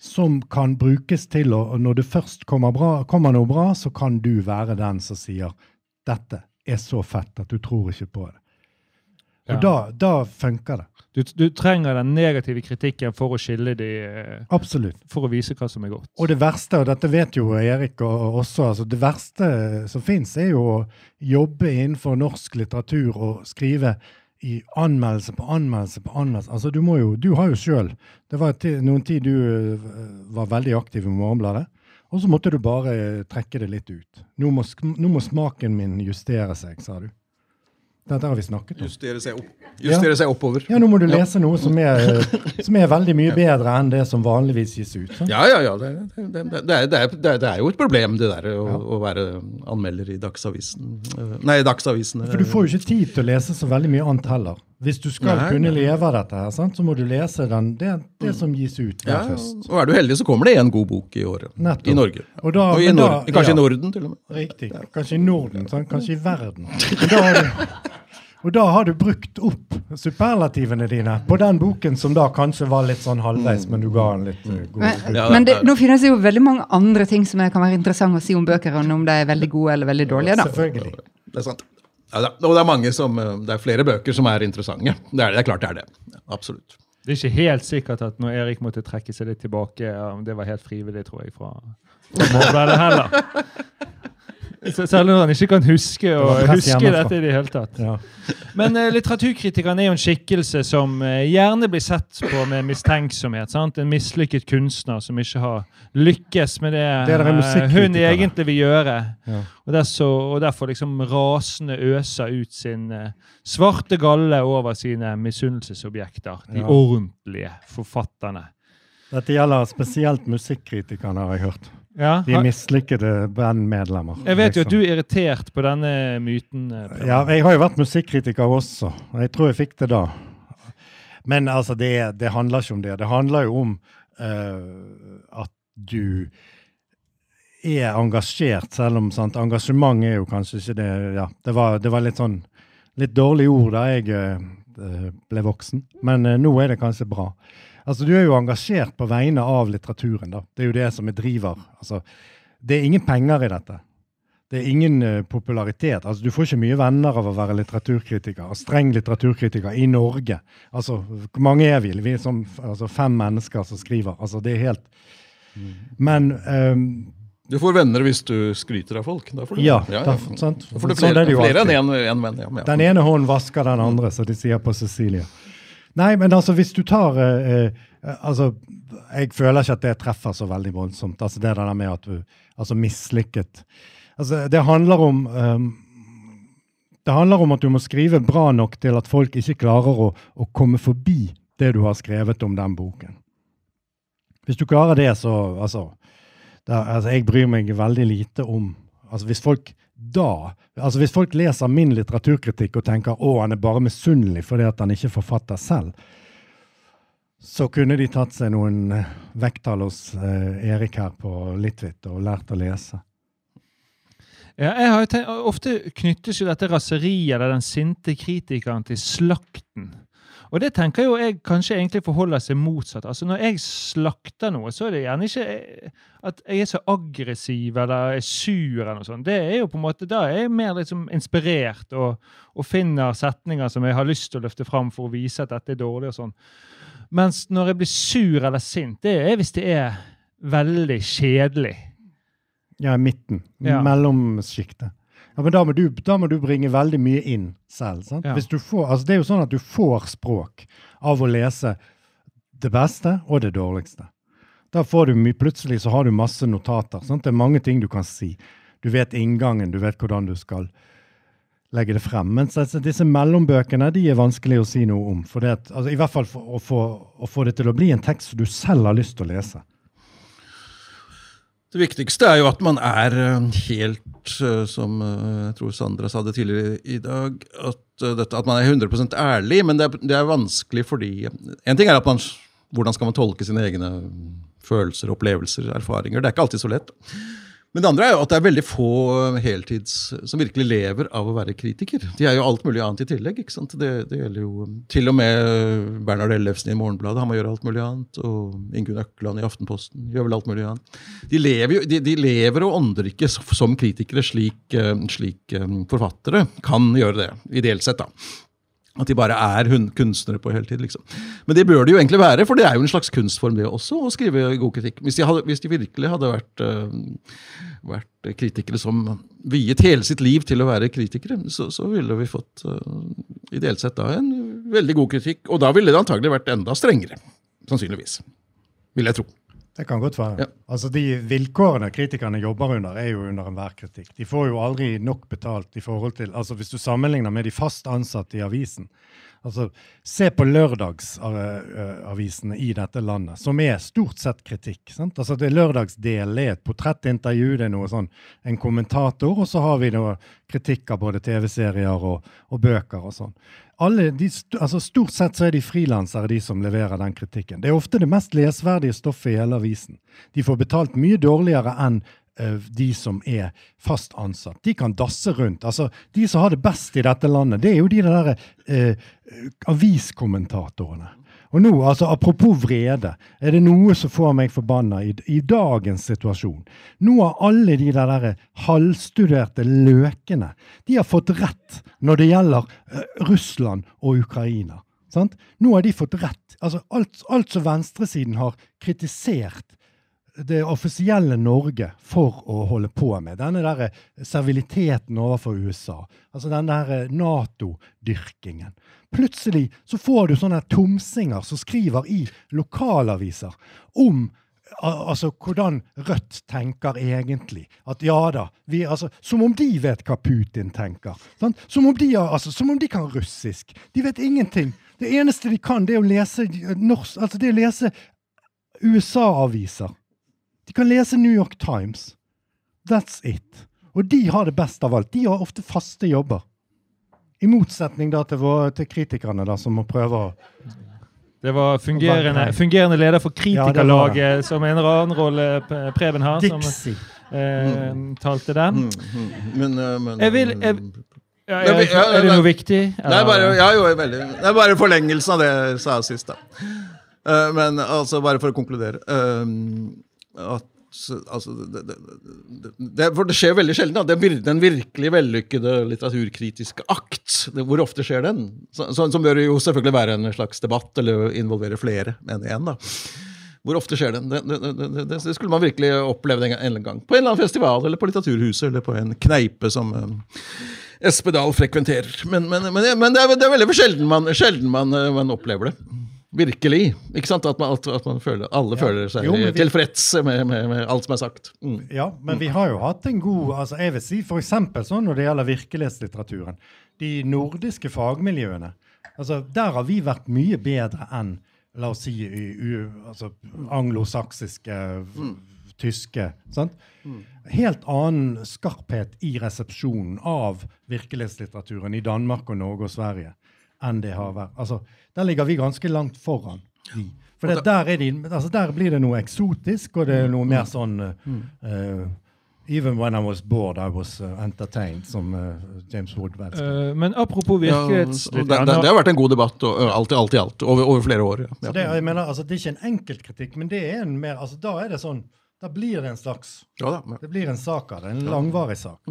som kan brukes til å Når det først kommer, bra, kommer, noe bra, så kan du være den som sier 'Dette er så fett at du tror ikke på det'. Og Ja. da, da funker det. Du, du trenger den negative kritikken for å skille de eh, Absolutt. For å vise hva som er godt. Og det verste, og dette vet jo Erik og- også, altså det verste som fins, er jo å jobbe innenfor norsk litteratur og skrive i anmeldelse på anmeldelse på anmeldelse. Altså Du må jo, du har jo sjøl Det var noen tid du øh, var veldig aktiv i Morgenbladet, og så måtte du bare trekke det litt ut. Nå må, nå må smaken min justere seg, sa du. Dette har vi snakket om. Justere seg, opp, justere seg oppover. Ja, nå må du lese noe som er, som er veldig mye bedre enn det som vanligvis gis ut. sant? Ja, ja, ja. Det, det, det, er, det, er, jo et problem, det der å, å være anmelder i Dagsavisen. Eh, Nei, Dagsavisene. For du får jo ikke tid til å lese så veldig mye annet heller. Hvis du skal Nei, kunne nei. leve av dette, her, sant, så må du lese den, det, det som gis ut ja, først. og er du heldig, så kommer det en god bok i året. Nettopp. I Norge. Og da- og i Nord da- kanskje ja. i Norden, til og med. Riktig. Kanskje i Norden, sant? kanskje i verden. Og da, har du, og da har du brukt opp superlativene dine på den boken som da kanskje var litt sånn halvveis, men du ga den litt uh, god Men, Ja, men det nå finnes det jo veldig mange andre ting som kan være interessant å si om bøker, enn om de er veldig gode eller veldig dårlige. da. Selvfølgelig. Det er sant. Ja, og det er mange som, eh, det er flere bøker som er interessante. Det er, det er klart det er det. Ja, absolutt. Det er ikke helt sikkert at når Erik måtte trekke seg litt tilbake, ja, det var helt frivillig, tror jeg, fra fra Morgenbladet heller. Så- Selv når han ikke kan huske, å det huske hjemmefra. dette i det hele tatt. Ja. Men uh, litteraturkritikeren er jo en skikkelse som uh, gjerne blir sett på med mistenksomhet. sant? En mislykket kunstner som ikke har lykkes med det, Det uh, hun egentlig vil gjøre. Ja. Og, så, og derfor liksom rasende øser ut sin svarte galle over sine misunnelsesobjekter. De Ja. ordentlige forfatterne. Dette gjelder spesielt musikkritikerne, har jeg hørt. Ja, De mislykkede bandmedlemmer. jeg vet jo at liksom. du er irritert på denne myten. eh, Ja, jeg har jo vært musikkritiker også. og Jeg tror jeg fikk det da. Men altså, det, det handler ikke om det. Det handler jo om uh, at du er engasjert, selv om sant, engasjement er jo kanskje ikke det ja, Det var, det var litt sånn litt dårlige ord da jeg uh, ble voksen, men uh, nå er det kanskje bra. Altså, Du er jo engasjert på vegne av litteraturen. da. Det er jo det som er driver. Altså, det er ingen penger i dette. Det er ingen uh, popularitet. Altså, Du får ikke mye venner av å være litteraturkritiker, streng litteraturkritiker i Norge. Altså, Hvor mange er vi? Vi er som altså, fem mennesker som skriver. Altså, Det er helt Men um, Du får venner hvis du skryter av folk. Da får du, Ja, ja, da, ja. sant? Da får du Sånn flere, er det jo flere alltid. enn én en venn. Ja, ja. Den ene hånden vasker den andre, som de sier på Cecilia. Nei, men altså, hvis du tar eh, eh, Altså, jeg føler ikke at det treffer så veldig voldsomt. Altså det der med at du Altså mislykket. Altså, det handler om um, Det handler om at du må skrive bra nok til at folk ikke klarer å, å komme forbi det du har skrevet om den boken. Hvis du klarer det, så Altså, det, altså jeg bryr meg veldig lite om Altså hvis folk da altså Hvis folk leser min litteraturkritikk og tenker å, han er bare misunnelig fordi at han ikke er forfatter selv, så kunne de tatt seg noen eh, vekttall hos eh, Erik her på Litvit og lært å lese. Ja, jeg har jo tenkt, Ofte knyttes jo dette raseriet eller den sinte kritikeren til slakten. Og det tenker jo jeg kanskje egentlig forholder seg motsatt. Altså Når jeg slakter noe, så er det gjerne ikke eh, at jeg er så aggressiv eller er sur. eller noe sånt. Det er jo på en måte, Da er jeg mer liksom inspirert og, og finner setninger som jeg har lyst til å løfte fram for å vise at dette er dårlig. og sånn. Mens når jeg blir sur eller sint, det er hvis det er veldig kjedelig. Ja, i midten. Ja. Mellomsjiktet. Ja, men da må, du, da må du bringe veldig mye inn selv. sant? Ja. Får, altså det er jo sånn at du får språk av å lese det beste og det dårligste. Da får du mye, Plutselig så har du masse notater. sant? Det er mange ting du kan si. Du vet inngangen, du vet hvordan du skal legge det frem. Mens altså, disse mellombøkene de er vanskelig å si noe om. For det, altså, I hvert fall for å få, å få det til å bli en tekst som du selv har lyst til å lese. Det viktigste er jo at man er eh, helt, eh, som eh, jeg tror Sandra sa det tidligere i dag, at, dette, at man er 100% ærlig. Men det er, det er vanskelig fordi En ting er at man, hvordan skal man tolke sine egne følelser, opplevelser, erfaringer. Det er ikke alltid så lett. Men det andre er jo at det er veldig få heltids som virkelig lever av å være kritiker. De er jo alt mulig annet i tillegg. ikke sant? Det, det gjelder jo til og med Bernhard Ellefsen i Morgenbladet. Han må gjøre alt mulig annet. Og Ingunn Økland i Aftenposten gjør vel alt mulig annet. De lever, jo, de, de lever og ånder ikke som kritikere slik, eh, slik eh, forfattere kan gjøre det, ideelt sett. da. At de bare er kunstnere på heltid. liksom. Men det bør de jo egentlig være, for det er jo en slags kunstform det også, å skrive god kritikk. Hvis de, hadde, hvis de virkelig hadde vært, uh, vært kritikere som viet hele sitt liv til å være kritikere, så, så ville vi fått uh, ideelt sett da en veldig god kritikk. Og da ville det antagelig vært enda strengere. Sannsynligvis. Vil jeg tro. Det kan godt være. Ja. Altså De vilkårene kritikerne jobber under, er jo under enhver kritikk. De får jo aldri nok betalt i forhold til altså Hvis du sammenligner med de fast ansatte i avisen altså Se på lørdagsavisene i dette landet, som er stort sett kritikk. sant? Altså det Lørdagsdelen er et portrettintervju, det er noe sånn, en kommentator, og så har vi noe kritikk av både TV-serier og, og bøker og sånn. Alle de, altså Stort sett så er de frilansere, de som leverer den kritikken. Det er ofte det mest lesverdige stoffet i hele avisen. De får betalt mye dårligere enn de som er fast ansatt. De kan dasse rundt. Altså, De som har det best i dette landet, det er jo de der eh, aviskommentatorene. Og nå, altså Apropos vrede, er det noe som får meg forbanna i, i dagens situasjon? Nå har alle de der, der halvstuderte løkene de har fått rett når det gjelder eh, Russland og Ukraina. Sant? Nå har de fått rett. Altså Alt, alt som venstresiden har kritisert det offisielle Norge for å holde på med. Denne der serviliteten overfor USA. Altså den der eh, Nato-dyrkingen. Plutselig så får du sånne tomsinger som skriver i lokalaviser om altså hvordan Rødt tenker egentlig. At ja da, vi, altså, Som om de vet hva Putin tenker. Sant? Som, om de, altså, som om de kan russisk. De vet ingenting. Det eneste de kan, det er å lese, altså, det er å lese USA-aviser. De kan lese New York Times. That's it. Og de har det best av alt. De har ofte faste jobber. I motsetning da til, vår, til kritikerne, da, som må prøve å Det var fungerende, fungerende leder for Ja, det Kritikerlaget, som en eller annen rolle Preben har, som eh, talte den. Mm, mm. Men, øh, men Jeg vil- jeg- Ja, Men er, ja, er det noe viktig? Det er bare, ja, jo, veldig. Det er bare forlengelsen av det jeg sa sist, da. Eh, men altså, bare for å konkludere eh, at Altså, det, det, det, for det skjer veldig sjelden. Da. Den, vir, den virkelig vellykkede litteraturkritiske akt, hvor ofte skjer den? Så, så, som bør jo selvfølgelig være en slags debatt, eller involvere flere enn da. Hvor ofte skjer den? Det, det, det, skulle man virkelig opplevd en, gang-. På en eller annen festival, eller på Litteraturhuset, eller på en kneipe som um, Espedal frekventerer. Men, men, men, men er, det er veldig sjelden man, sjelden man, eh, man opplever det. Virkelig. Ikke sant? At, man, at, at man føler, alle føler seg Jo, vi- tilfreds med, med, med alt som er sagt. Mm. Ja, men vi har jo hatt en god altså jeg vil si for eksempel sånn når det gjelder virkelighetslitteraturen. De nordiske fagmiljøene. altså Der har vi vært mye bedre enn la oss si i, u, altså, anglosaksiske, tyske. sant? Helt annen skarphet i resepsjonen av virkelighetslitteraturen i Danmark og Norge og Sverige enn det har vært. Altså, Der ligger vi ganske langt foran. de. For det, der, er de, altså, der blir det noe eksotisk, og det er noe mer sånn eh, eh, Even when I was bored, I was uh, entertained, som eh, James Wood. Eh, men apropos Ja, det, det, det har vært en god debatt, og, alt, i alt alt, over, over flere år. Ja. Så det, jeg mener, altså, det er ikke en enkeltkritikk, men det er en mer, altså, da er det sånn Da blir det en slags Ja, da, ja. Det blir en sak av det. En langvarig sak.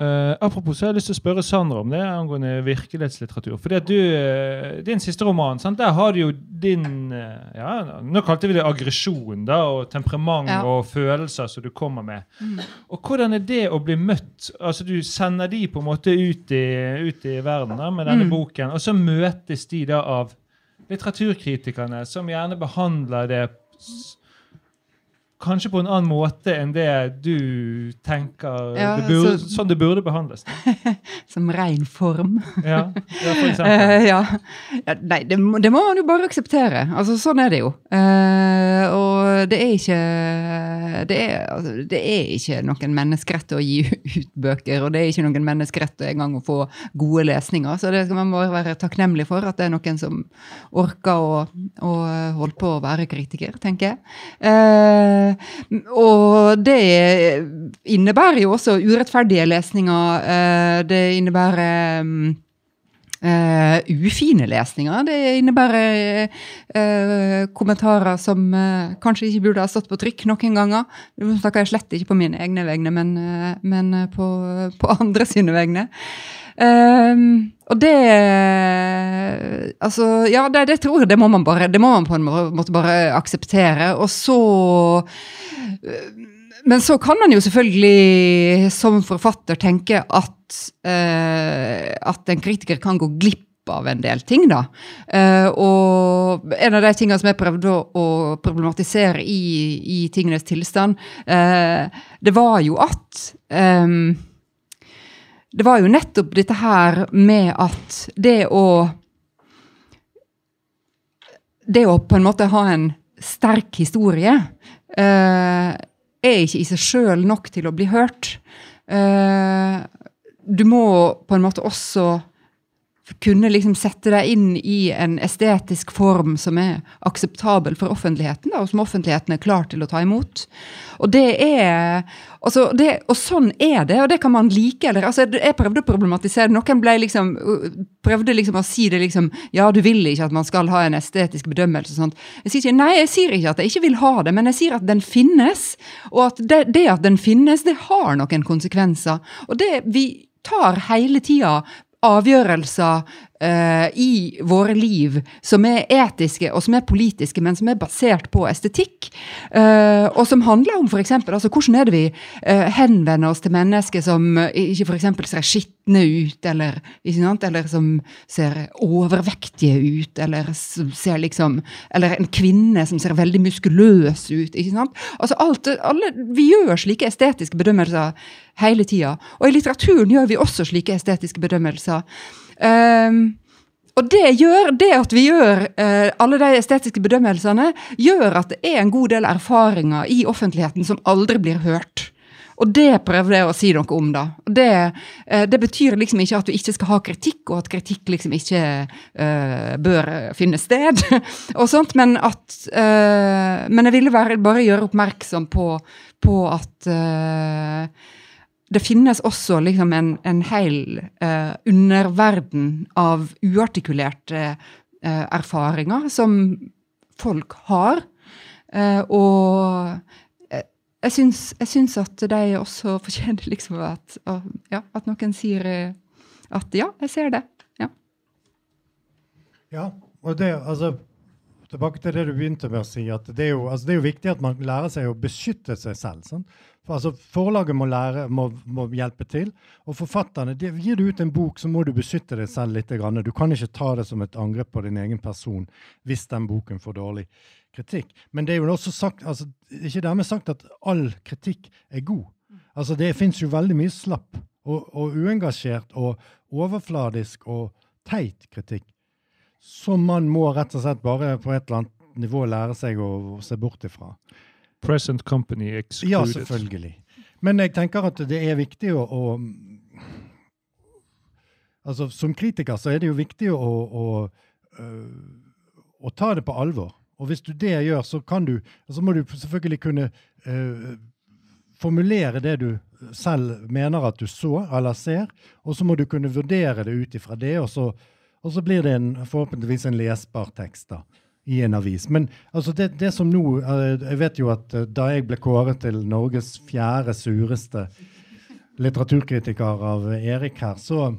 Eh, apropos, så har jeg lyst til å spørre Sandra om det angående virkelighetslitteratur. Fordi at du, uh, Din siste roman, sant? der har du jo din uh, ja, Nå kalte vi det aggresjon da, og temperament Ja. og følelser som du kommer med. Og Hvordan er det å bli møtt? Altså Du sender de på en måte ut i, ut i verden da, med denne Mm. boken, og så møtes de da av litteraturkritikerne, som gjerne behandler det Kanskje på en annen måte enn det du tenker Ja, det burde, så- sånn det burde behandles. Som ren form. Ja, ja, for eksempel. Eh, ja. ja. Nei, det, det må man jo bare akseptere. Altså, sånn er det jo. Uh, og det er ikke det er, altså, det er ikke noen menneskerett å gi ut bøker, og det er ikke noen menneskerett engang å få gode lesninger. Så det skal man bare være takknemlig for, at det er noen som orker å, å holde på å være kritiker, tenker jeg. Eh, og det innebærer jo også urettferdige lesninger. Eh, det innebærer eh, ufine lesninger. Det innebærer uh, kommentarer som uh, kanskje ikke burde ha stått på trykk noen ganger. Nå snakker jeg slett ikke på mine egne vegne, men, men på, på andre sine vegne. Um, og det Altså, ja, det, det, tror jeg det må man bare Det må man på en måte bare akseptere. Og så Men så kan man jo selvfølgelig som forfatter tenke at, uh, at en kritiker kan gå glipp av en del ting, da. Uh, og en av de tingene som jeg prøvde å, å problematisere i, i, tingenes tilstand, uh, det var jo at um, det var jo nettopp dette her med at det å Det å på en måte ha en sterk historie uh, er ikke i seg sjøl nok til å bli hørt. Uh, du må på en måte også kunne liksom sette deg inn i en estetisk form som er akseptabel for offentligheten, og som offentligheten er klar til å ta imot. Og det er, altså det, og sånn er det, og det kan man like. eller, altså Jeg prøvde å problematisere det. Noen liksom, prøvde liksom å si det liksom Ja, du vil ikke at man skal ha en estetisk bedømmelse. og sånt. Jeg sier ikke, Nei, jeg sier ikke at jeg ikke vil ha det, men jeg sier at den finnes. Og at det, det at den finnes, det har noen konsekvenser. Og det vi tar hele tida avgjørelser i våre liv som er etiske og som er politiske, men som er basert på estetikk. Uh, og som handler om f.eks. Altså, hvordan er det vi uh, henvender oss til mennesker som ikke f.eks. ser skitne ut, eller, eller, som ser overvektige ut, eller ser liksom Eller en kvinne som ser veldig muskuløs ut. ikke sant? Altså alt, alle, Vi gjør slike estetiske bedømmelser hele tida. Og i litteraturen gjør vi også slike estetiske bedømmelser. Um, og det gjør det at vi gjør uh, alle de estetiske bedømmelsene, gjør at det er en god del erfaringer i offentligheten som aldri blir hørt. Og det prøvde jeg å si noe om, da. Det, uh, det, betyr liksom ikke at vi ikke skal ha kritikk, og at kritikk liksom ikke uh, bør finne sted, og sånt, men at Men jeg ville bare, bare gjøre oppmerksom på, på at det finnes også liksom en, en hel uh, underverden av uartikulerte uh, erfaringer som folk har. Uh, og jeg syns, jeg syns, at de også fortjener liksom at, ja, at noen sier at ja, jeg ser det. Ja. ja og det, altså Tilbake til det du begynte med å si. at Det er jo, altså det er jo viktig at man lærer seg å beskytte seg selv. Sant? For, altså, forlaget må, lære, må, må, hjelpe til. Og forfatterne de, Gir du ut en bok, så må du beskytte deg selv litt. Du kan ikke ta det som et angrep på din egen person hvis den boken får dårlig kritikk. Men det er jo også sagt, altså, ikke dermed sagt at all kritikk er god. Altså, Det fins jo veldig mye slapp og, og uengasjert og overfladisk og teit kritikk som man må rett og slett bare på et eller annet nivå lære seg å, å se bort ifra. Present company excluded. Ja, selvfølgelig. Men jeg tenker at det er viktig å, å Altså, Som kritiker så er det jo viktig å, å, å, ta det på alvor. Og hvis du det gjør, så kan du, så må du selvfølgelig kunne uh, formulere det du selv mener at du så eller ser, og så må du kunne vurdere det ut ifra det, og så og så blir det en, forhåpentligvis en lesbar tekst da, i en avis. Men altså, det, det, som nå eh, Jeg vet jo at eh, da jeg ble kåret til Norges fjerde sureste litteraturkritiker av Erik her, så,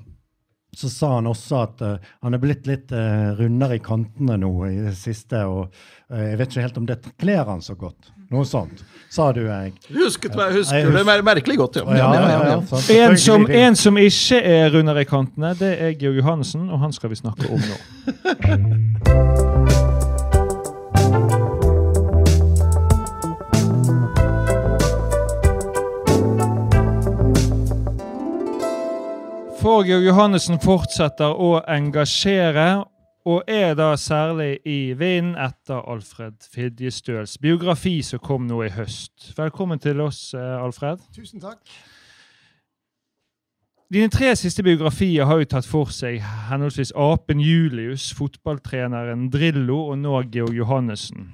så sa han også at uh, han er blitt litt uh, rundere i kantene nå i det siste. Og uh, jeg vet ikke helt om det kler han så godt. Noe sånt, sa du, jeg. Husket meg, husker jeg, det merkelig godt, ja. ja, ja, ja en, som, en, som, ikke er rundere i kantene, det er Georg Johannessen, og han skal vi snakke om nå. For Georg Johannessen fortsetter å engasjere og er da særlig i vinden etter Alfred Fidjestøls biografi som kom nå i høst. Velkommen til oss, eh, Alfred. Tusen takk. Dine tre siste biografier har jo tatt for seg henholdsvis apen Julius, fotballtreneren Drillo og nå Georg Johannessen.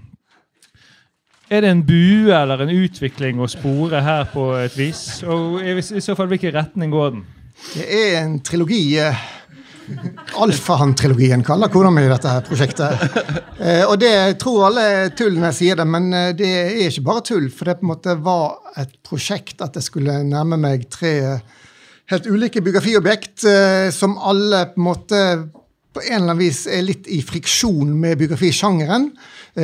Er det en bue eller en utvikling å spore her på et vis? Og i så fall, hvilken retning går den? Det er en trilogi. Eh, Alfahann-trilogien kaller kona mi dette her prosjektet. Eh, og det tror alle tull når jeg sier det, men eh, det er ikke bare tull. For det på en måte var et prosjekt at jeg skulle nærme meg tre helt ulike biografiobjekt som alle på en måte på en eller annen vis er litt i friksjon med biografisjangeren.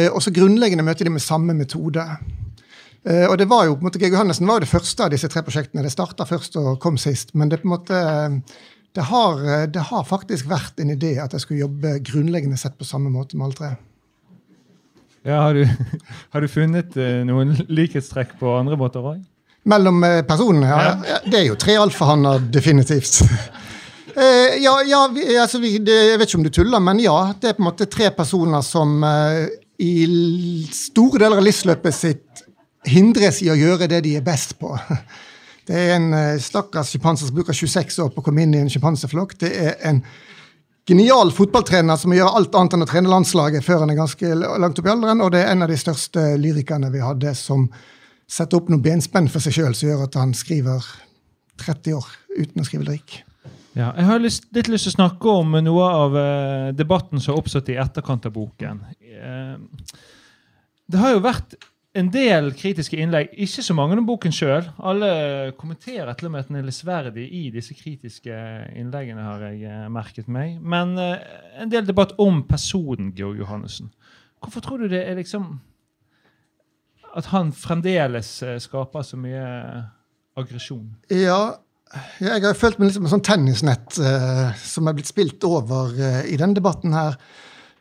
Og så grunnleggende møter de med samme metode. Eh, og det var jo, på en måte, Georg Johannessen var jo det første av disse tre prosjektene. Det starta først og kom sist. Men det på en måte, det har, det har faktisk vært en idé at jeg skulle jobbe grunnleggende sett på samme måte med alle tre. Ja, har, du, har du funnet eh, noen likhetstrekk på andre måter òg? Mellom eh, personene? Ja. ja. Det er jo tre alfahanner, definitivt. eh, ja, ja vi, altså vi, det, jeg vet ikke om du tuller, men ja. Det er på en måte tre personer som eh, i store deler av livsløpet sitt hindres i å gjøre det de er best på. Det er en eh, stakkars sjimpanse som bruker 26 år på å komme inn i en sjimpanseflokk. Det er en genial fotballtrener som gjør alt annet enn å trene landslaget før han er ganske langt opp i alderen, og det er en av de største lyrikerne vi hadde, som setter opp noe benspenn for seg sjøl som gjør at han skriver 30 år uten å skrive lyrikk. Ja, jeg har lyst, litt lyst til å snakke om noe av uh, debatten som har oppstått i etterkant av boken. Uh, det har jo vært en del kritiske innlegg, ikke så mange om boken sjøl. Alle kommenterer til og med at den er lesverdig i disse kritiske innleggene, har jeg eh, merket meg. Men uh, en del debatt om personen Georg Johannessen. Hvorfor tror du det er liksom At han fremdeles uh, skaper så mye aggresjon? Ja, jeg har følt meg litt som en sånn tennisnett uh, som er blitt spilt over i denne debatten her.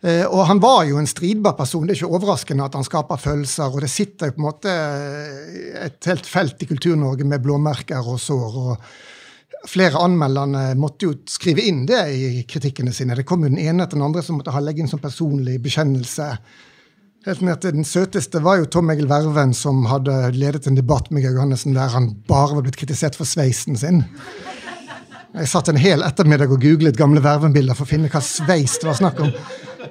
Eh, og han var jo en stridbar person. Det er ikke overraskende at han skaper følelser. Og det sitter jo på en måte eh, et helt felt i Kultur-Norge med blåmerker og sår. og Flere anmelderne måtte jo skrive inn det i kritikkene sine. Det kom jo den ene etter den andre som måtte ha legge inn som personlig bekjennelse. Helt ned til Den søteste var jo Tom Egil Verven, som hadde ledet en debatt med Georg Johannessen der han bare var blitt kritisert for sveisen sin. Jeg satt en hel ettermiddag og googlet gamle Verven-bilder for å finne hva sveis det var snakk om.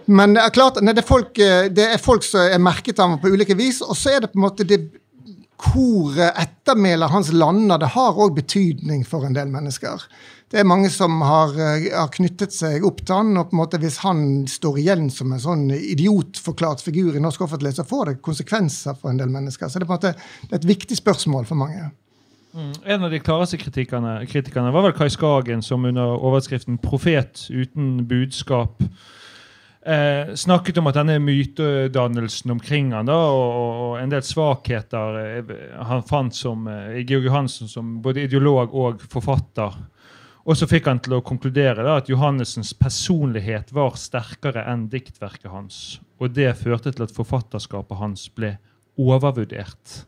Men det er klart, nei, det, er folk, eh, det, er folk, som er merket av ham på ulike vis. Og så er det på en måte det hvor ettermælet hans lander, det har òg betydning for en del mennesker. Det er mange som har, eh, har, knyttet seg opp til han, og på en måte hvis han står igjen som en sånn idiotforklart figur i norsk offentlighet, så får det konsekvenser for en del mennesker. Så det er på en måte er et viktig spørsmål for mange. Mm. En av de klareste kritikerne, kritikerne var vel Kai Skagen, som under overskriften 'Profet uten budskap' eh, snakket om at denne mytedannelsen omkring han da, og, og, en del svakheter eh, han fant som eh, Georg Johansen som både ideolog og forfatter. Og så fikk han til å konkludere da, at Johannessens personlighet var sterkere enn diktverket hans. Og det førte til at forfatterskapet hans ble overvurdert.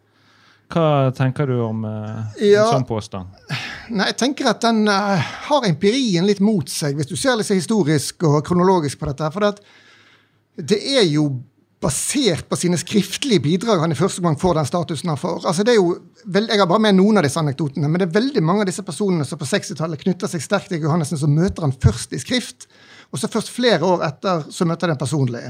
Hva tenker du om en ja, sånn påstand? Nei, jeg tenker at Den uh, har empirien litt mot seg, hvis du ser litt historisk og kronologisk på dette. For det, er jo basert på sine skriftlige bidrag han i første gang får den statusen han får. Altså det er jo, Jeg har bare med noen av disse anekdotene, men det er veldig mange av disse personene som på 60-tallet knytter seg sterkt til Johannessen, som møter han først i skrift, og så først flere år etter så møter han den personlig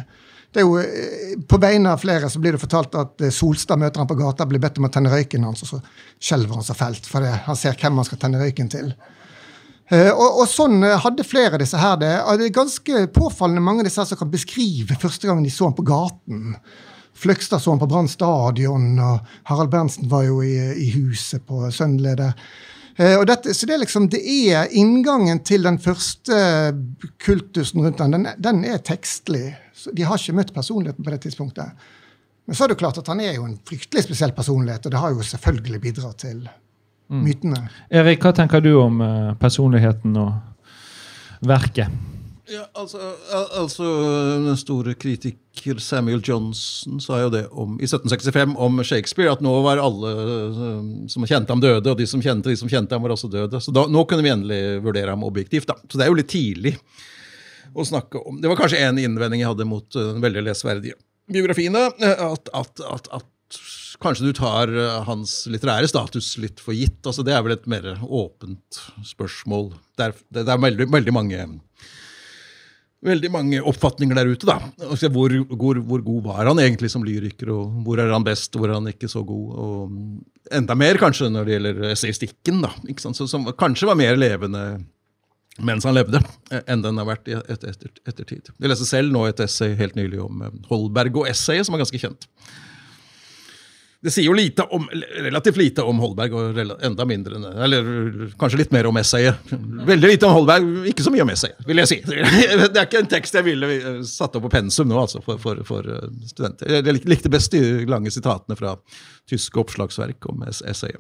det er jo, eh, På vegne av flere så blir det fortalt at eh, Solstad møter han på gata blir bedt om å tenne røyken hans, og så skjelver han seg fælt, for han ser hvem han skal tenne røyken til. Uh, og, og, sånn hadde flere av disse her det. det er ganske påfallende mange av disse her som kan beskrive første gangen de så han på gaten. Fløgstad så han på Brann stadion, og Harald Berntsen var jo i, i huset på Søndelede. Og dette, så det er liksom, det er inngangen til den første kultusen rundt den, den, den er tekstlig. De har ikke møtt personligheten på det tidspunktet. Men så er det klart at han er jo en fryktelig spesiell personlighet, og det har jo selvfølgelig bidratt til mm. mytene. Erik, hva tenker du om uh, personligheten og verket? Ja, altså, altså, Den store kritiker Samuel Johnson sa jo det om, i 1765 om Shakespeare, at nå var alle uh, som kjente ham, døde, og de som kjente de som kjente ham, var også døde. Så da, nå kunne vi endelig vurdere ham objektivt. da. Så det er jo litt tidlig å snakke om. Det var kanskje en innvending jeg hadde mot uh, den veldig lesverdige biografiene. At, at, at, at, kanskje du tar hans litterære status litt for gitt. altså Det er vel et mer åpent spørsmål. Det er, det er veldig, veldig, mange veldig mange oppfatninger der ute. da. Hvor, hvor, hvor, god var han egentlig som lyriker, og hvor er han best, hvor er han ikke så god? Og enda mer kanskje når det gjelder essayistikken, da, som kanskje var mer levende mens han levde, eh, enn den har vært i et, etter, ettertid. Jeg leste selv nå et essay helt nylig om eh, Holberg og essayet, som er ganske kjent. Det sier jo lite om, relativt lite om Holberg, og enda mindre Eller kanskje litt mer om essayet. Veldig lite om Holberg, ikke så mye om essayet, vil jeg si. Det er ikke en tekst jeg ville eh, satt opp på pensum nå, altså, for, for, for eh, studenter. Jeg likte best de lange sitatene fra tyske oppslagsverk om essayet.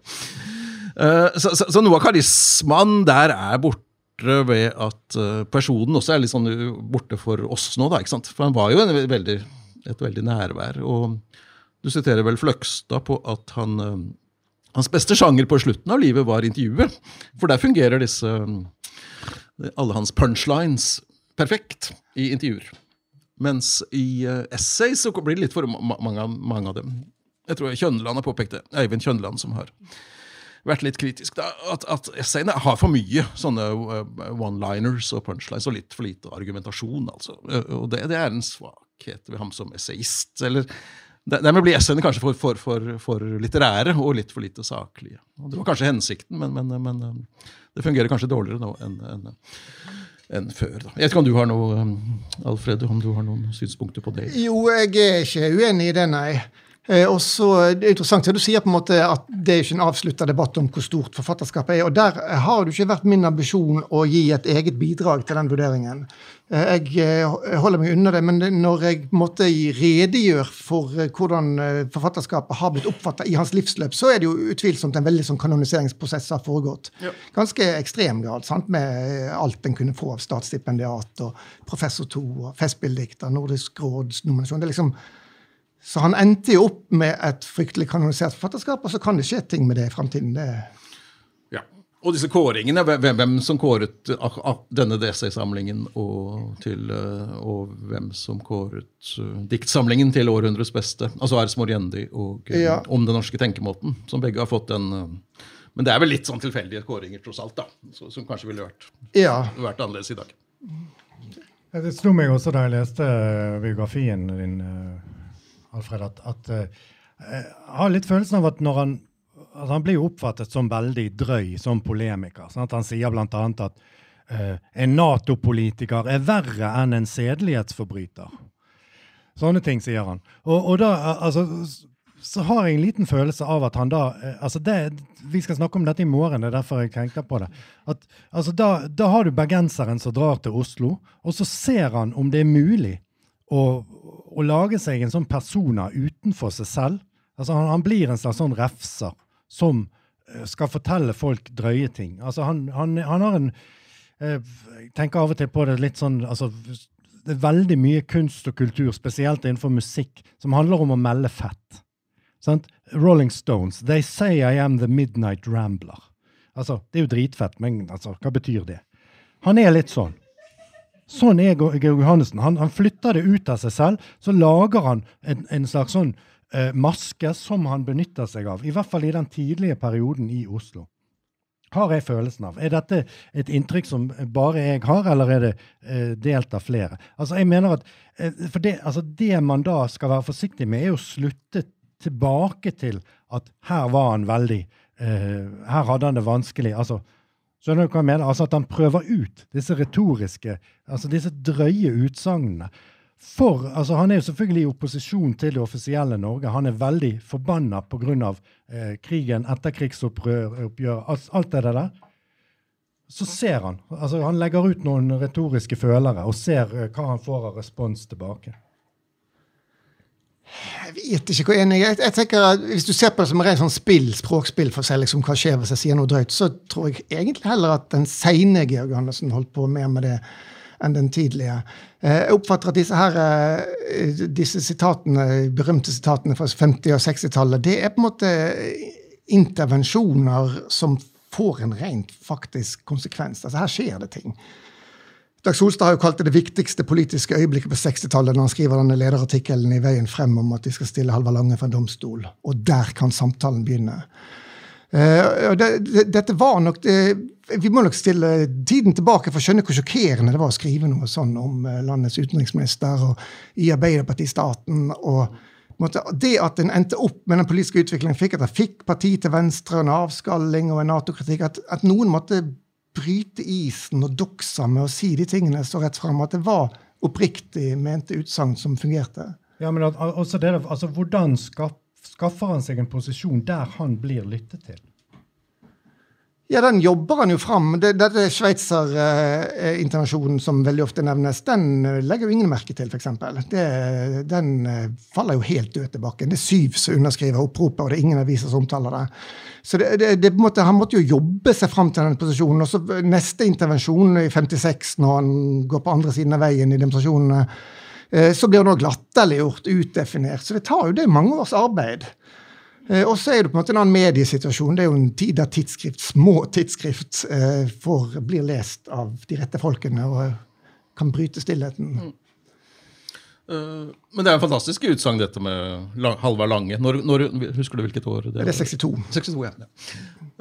Eh, Så, så, så noe av karismaen der er borte ved at personen også er litt sånn borte for oss nå, da. ikke sant? For han var jo veldig, et veldig nærvær. og du siterer vel Fløgstad på at han, eh, hans beste sjanger på slutten av livet var intervjuet. For der fungerer disse eh, alle hans punchlines perfekt i intervjuer. Mens i essay så blir det litt for mange, mange av dem. Jeg tror Kjønland har påpekt det. Eivind Kjønland som har vært litt kritisk. Da, at, at essayene har for mye sånne eh, one-liners og punchlines, og litt for lite argumentasjon. altså. Eh, Og det, det er en svakhet ved ham som essayist. eller Dermed blir essayene kanskje for, for, for, for litterære og litt for lite saklige. Og det var kanskje hensikten, men, men, men eh, det fungerer kanskje dårligere nå enn enn- enn før. Da. Jeg vet ikke om du har noe, eh, Alfred, om du har noen synspunkter på det? Jo, jeg er ikke uenig i det, nei. Eh, og så er Det er interessant det du sier på en måte at det er ikke en avslutta debatt om hvor stort forfatterskapet er. og Der eh, har det ikke vært min ambisjon å gi et eget bidrag til den vurderingen. Eh, jeg eh, holder meg unna det, men når jeg måtte redegjøre redegjør for eh, hvordan eh, forfatterskapet har blitt oppfatta i hans livsløp, så er det jo utvilsomt en veldig sånn kanoniseringsprosess har foregått. Ganske ekstrem grad, sant? med eh, alt en kunne få av statsstipendiat og Professor 2 og Festspilldikter, Nordisk råds nominasjon. Det er liksom så han endte jo opp med et fryktelig kanonisert forfatterskap, og så kan det skje ting med det i framtiden. Det... Ja. Og disse kåringene, hvem, hvem som kåret denne DC-samlingen og, til, eh, og hvem som kåret eh, diktsamlingen til århundrets beste, altså Ers Moriendi og eh, Ja. Om den norske tenkemåten, som begge har fått den Men det er vel litt sånn tilfeldige kåringer, tross alt, da, så, som kanskje ville vært, Ja. vært annerledes i dag. Det slo meg også da jeg leste biografien din, Alfred, at, at eh, jeg har litt følelsen av at når han altså Han blir oppfattet som veldig drøy som polemiker. Sant? Han sier bl.a. at uh, en Nato-politiker er verre enn en sedelighetsforbryter. Sånne ting sier han. Og, og da, eh, altså, så har jeg en liten følelse av at han da altså det, Vi skal snakke om dette i morgen, det er derfor jeg tenker på det. At, altså da, da har du bergenseren som drar til Oslo, og så ser han om det er mulig å, å lage seg en sånn persona utenfor seg selv. Altså han, han blir en slags sånn refser som eh, skal fortelle folk drøye ting. Altså han, han, han har en eh, Jeg tenker av og til på det litt sånn altså, Det er veldig mye kunst og kultur, spesielt innenfor musikk, som handler om å melde fett. Sant? Rolling Stones, they say I am the midnight rambler. Altså, Det er jo dritfett, men altså, hva betyr det? Han er litt sånn. Sånn er Georg Johannessen. Han, han flytter det ut av seg selv. Så lager han en, en slags sånn eh, maske som han benytter seg av. I hvert fall i den tidlige perioden i Oslo. Har jeg følelsen av. Er dette et inntrykk som bare jeg har, eller er det eh, delt av flere? Altså, jeg mener at eh, for det, altså, det man da skal være forsiktig med, er å slutte tilbake til at her var han veldig eh, Her hadde han det vanskelig. altså Skjønner du hva jeg mener? Altså At han prøver ut disse retoriske, altså disse drøye utsagnene. For altså Han er jo selvfølgelig i opposisjon til det offisielle Norge. Han er veldig forbanna pga. Eh, krigen, etterkrigsopprør, alt det der. Så ser han. altså Han legger ut noen retoriske følere og ser eh, hva han får av respons tilbake. Jeg vet ikke hvor enig jeg er. Jeg tenker at Hvis du ser på det som rent sånn spill, språkspill for seg, liksom, hva skjer hvis jeg sier noe drøyt, så tror jeg egentlig heller at den seine Georg Andersen holdt på mer med det enn den tidlige. Eh, Jeg oppfatter at disse her, eh, disse sitatene, berømte sitatene fra 50- og 60-tallet, det er på en måte intervensjoner som får en rent faktisk konsekvens. Altså Her skjer det ting. Dag Solstad har jo kalt det det viktigste politiske øyeblikket på 60-tallet når han skriver denne lederartikkelen i Veien frem om at de skal stille Halvard Lange for en domstol. Og der kan samtalen begynne. Uh, det, det, dette var nok det, Vi må nok stille tiden tilbake for å skjønne hvor sjokkerende det var å skrive noe sånn om eh, landets utenriksminister og i Arbeiderpartistaten. og Det at en endte opp med den politiske utviklingen, fikk at det fikk parti til venstre, en avskalling og en Nato-kritikk, at, at noen måtte bryte isen og doksa med å si de tingene så rett fram at det var oppriktig mente utsagn som fungerte. Ja, men at, altså det, altså, hvordan skaff, skaffer han seg en posisjon der han blir lyttet til? Ja, den jobber han jo fram. Dette Sveitser-intervensjonen som veldig ofte nevnes, den eh, legger jo ingen merke til, f.eks. Den eh, faller jo helt død til bakken. Det er syv som underskriver oppropet, og det er ingen aviser som omtaler det. Så det, det, det, måtte, Han måtte jo jobbe seg fram til den posisjonen. og så Neste intervensjon i 56, når han går på andre siden av veien i demonstrasjonene, eh, så blir han også latterliggjort, utdefinert. Så det tar jo det mange års arbeid. Eh, Og så er det på en måte en annen mediesituasjon. Det er jo en tid der tidsskrift, små tidsskrift eh, får, blir lest av de rette folkene og kan bryte stillheten. Mm. men det er en fantastisk utsagn, dette med Halvard Lange. Når, når, husker du hvilket år? Det er 62. 62, ja.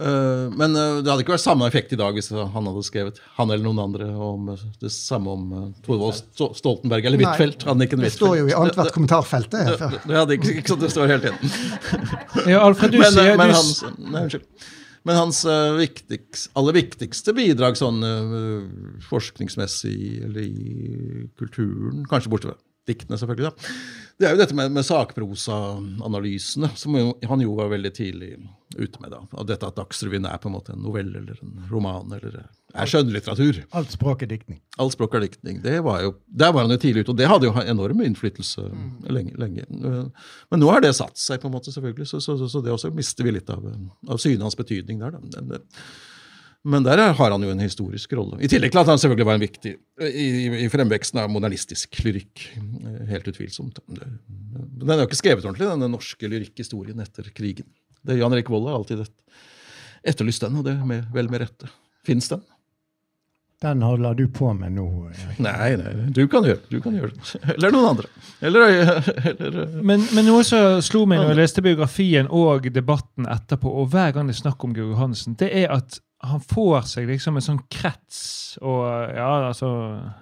Eh, men eh, det hadde ikke vært samme effekt i dag hvis han hadde skrevet han eller noen andre om eh, det samme om uh, Thorvald Stoltenberg eller Huitfeldt. Det står jo i annethvert kommentarfelt. det Det, det, det hadde ikke, ikke sant, det står hele tiden. Ja, Alfred, du Men, sier men du, hans, nei. Men hans uh, viktigst, aller viktigste bidrag sånn forskningsmessig eller i kulturen, kanskje borte fra diktene selvfølgelig, da, det er jo dette med, med sakprosaanalysene, som jo, han jo var veldig tidlig ute med. da, og Dette at Dagsrevyen er på en måte en novelle eller en roman eller er skjønnlitteratur. Alt språk er diktning. Alt språk er diktning. Det var jo, der var han jo tidlig ute, og det hadde jo enorm innflytelse lenge. lenge. Men nå har det satt seg, på en måte, selvfølgelig, så, så, så, så det også mister vi litt av, av synet hans betydning der. da. Men, der har han jo en historisk rolle. I tillegg til at han selvfølgelig var en viktig i, i- fremveksten av modernistisk lyrikk. eh, Helt utvilsomt. Men den er jo ikke skrevet ordentlig, denne norske lyrikkhistorien etter krigen. Det Jan Erik Vold har alltid et- etterlyst den, og det med, vel med rette. Fins den? Den holder du på med nå. Nei, nei, du kan gjøre det. Gjør det. Eller noen andre. Eller, eller men, men noe som slo meg når jeg leste biografien og debatten etterpå, og hver gang det er snakk om Georg Johansen, det er at han får seg liksom en sånn krets og ja, altså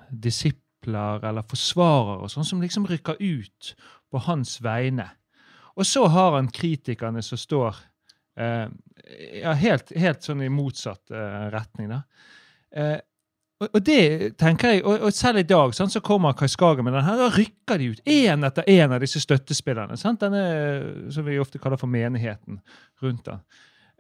disipler eller forsvarere og sånn, som liksom rykker ut på hans vegne. Og så har han kritikerne som står eh, ja, helt, helt sånn i motsatt eh, retning. da. Eh, og, og det tenker jeg, og, og selv i dag sant, så kommer Kai Skagen med den her, da rykker de ut én etter én av disse støttespillerne. Sant? Denne som vi ofte kaller for menigheten rundt den.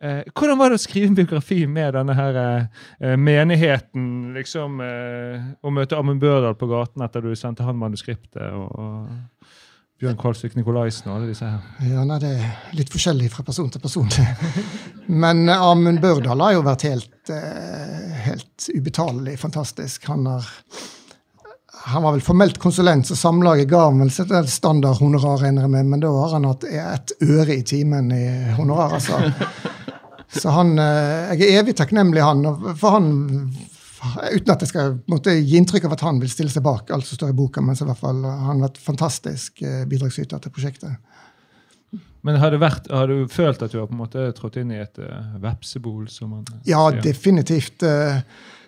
Eh, hvordan var det å skrive en biografi med denne her eh, menigheten? liksom, eh, Å møte Amund Børdal på gaten etter du sendte han manuskriptet, og, og Bjørn Kvalsvik Nikolaisen og alle disse her. Ja, nei, Det er litt forskjellig fra person til person. Men eh, Amund Børdal har jo vært helt, eh, helt ubetalelig fantastisk. Han har han var vel formelt konsulent, så Samlaget ga ham vel sitt standard honorar, regner jeg med, men da har han hatt ett øre i timen i honorar, altså. Så han eh, Jeg er evig takknemlig han, for han Uten at jeg skal måtte, gi inntrykk av at han vil stille seg bak alt som står i boka, men så i hvert fall han har vært fantastisk eh, bidragsyter til prosjektet. Men har, det vært, har du følt at du har på en måte trådt inn i et uh, vepsebol? som man eh, Ja, sier? definitivt. Uh,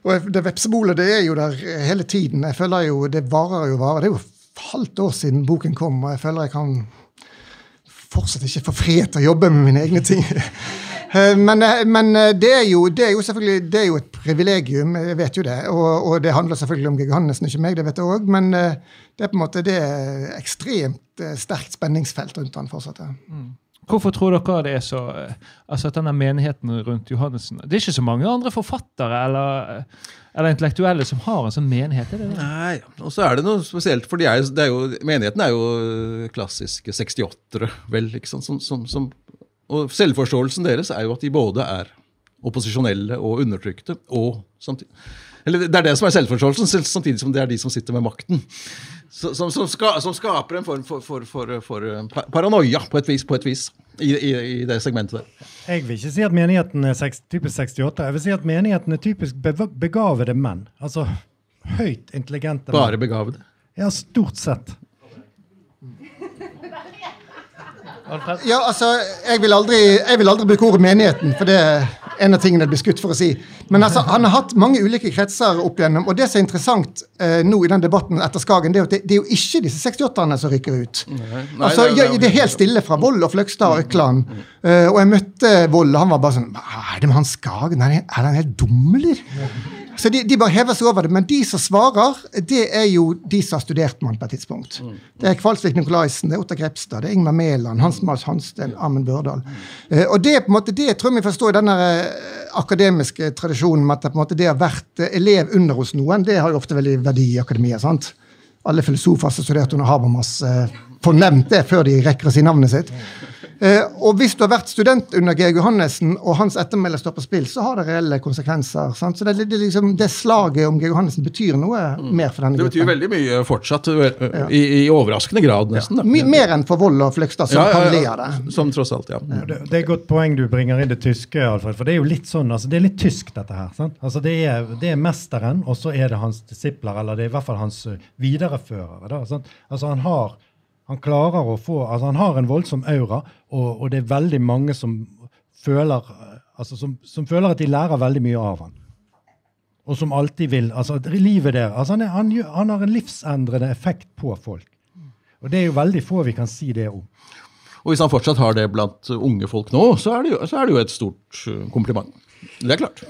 Og det vepsebolet det er jo der hele tiden. Jeg føler jo, Det varer jo varer. Det er jo et halvt år siden boken kom, og jeg føler jeg kan fortsatt ikke få fred til å jobbe med mine egne ting. Eh, Men, eh, men eh, det, er jo, det er jo selvfølgelig det er jo et privilegium, jeg vet jo det. Og, og det handler selvfølgelig om Georg ikke meg, det vet jeg òg. Men det er på en måte det er ekstremt sterkt spenningsfelt rundt han fortsatt. ja. Hvorfor tror dere det er så altså at denne menigheten rundt Johannessen Det er ikke så mange andre forfattere eller, eller intellektuelle som har en sånn menighet? er det det? Nei, og så er det noe spesielt, for de er, er jo, menigheten er jo klassiske 68-ere, vel, ikke sant, som, som, som, og selvforståelsen deres er jo at de både er opposisjonelle og undertrykte, og samtidig, eller det er det som er selvforståelsen, samtidig som det er de som sitter med makten. Som, som, ska, som skaper en form for, for, for, for eh, paranoia, på et vis, på et vis i, i, i det segmentet der. Jeg vil ikke si at menigheten er seks- typisk 68. Jeg vil si at menigheten er typisk begavede menn. Altså høyt intelligente menn. Bare begavede. Ja, stort sett. Ja, altså, jeg vil, aldri, jeg vil aldri bruke ordet menigheten, for det er en av tingene det blir skutt for å si. Men altså, han har hatt mange ulike kretser opp igjennom, og det som er interessant eh, nå i den debatten etter Skagen, det er jo at det, det er jo ikke disse 68-erne som rykker ut. Nei, altså, det, nei, Det er helt stille fra Vold og Fløgstad og Økland. Eh, og jeg møtte Vold, og han var bare sånn Hva er det med han Skagen? Er han- er han helt dum, eller? Så de, de bare hever seg over det. Men de som svarer, det er jo de som har studert med på et tidspunkt. Det er Kvalsvik Nikolaisen, det er Otta Grepstad, det er Ingmar Mæland, Hans Mals Hansten, Amund Børdal. Eh, og det er på en måte det tror jeg vi forstår i denne eh, akademiske tradisjonen med at det, det har vært eh, elev under hos noen, det har jo ofte veldig verdi i akademia. sant? Alle filosofer som studerte under Habermas, nevnt det før de rekker å si navnet sitt. Eh, og hvis du har vært student under Georg Johannessen, og hans ettermæle står på spill, så har det reelle konsekvenser. Sant? Så det, det, liksom, det slaget om Georg Johannessen betyr noe mer for denne Det betyr veldig mye fortsatt, i, i overraskende grad nesten. da. My, mer enn for Vold og Fløgstad, som Ja, kan ja, le av det. Som tross alt, ja. Det, det er et godt poeng du bringer inn det tyske, Alfred. For det er jo litt sånn, altså det er litt tysk, dette her. sant? Altså Det er, det er mesteren, og så er det hans disipler, eller det er i hvert fall hans uh, videreførere. da, sant? Altså Han har han klarer å få, altså han har en voldsom aura, og, og det er veldig mange som føler, altså som, som føler at de lærer veldig mye av han. Og som alltid vil altså Livet der altså han, er, han, han har en livsendrende effekt på folk. Og det er jo veldig få vi kan si det om. Og hvis han fortsatt har det blant unge folk nå, så er det jo, så er det jo et stort uh, kompliment. Det er klart.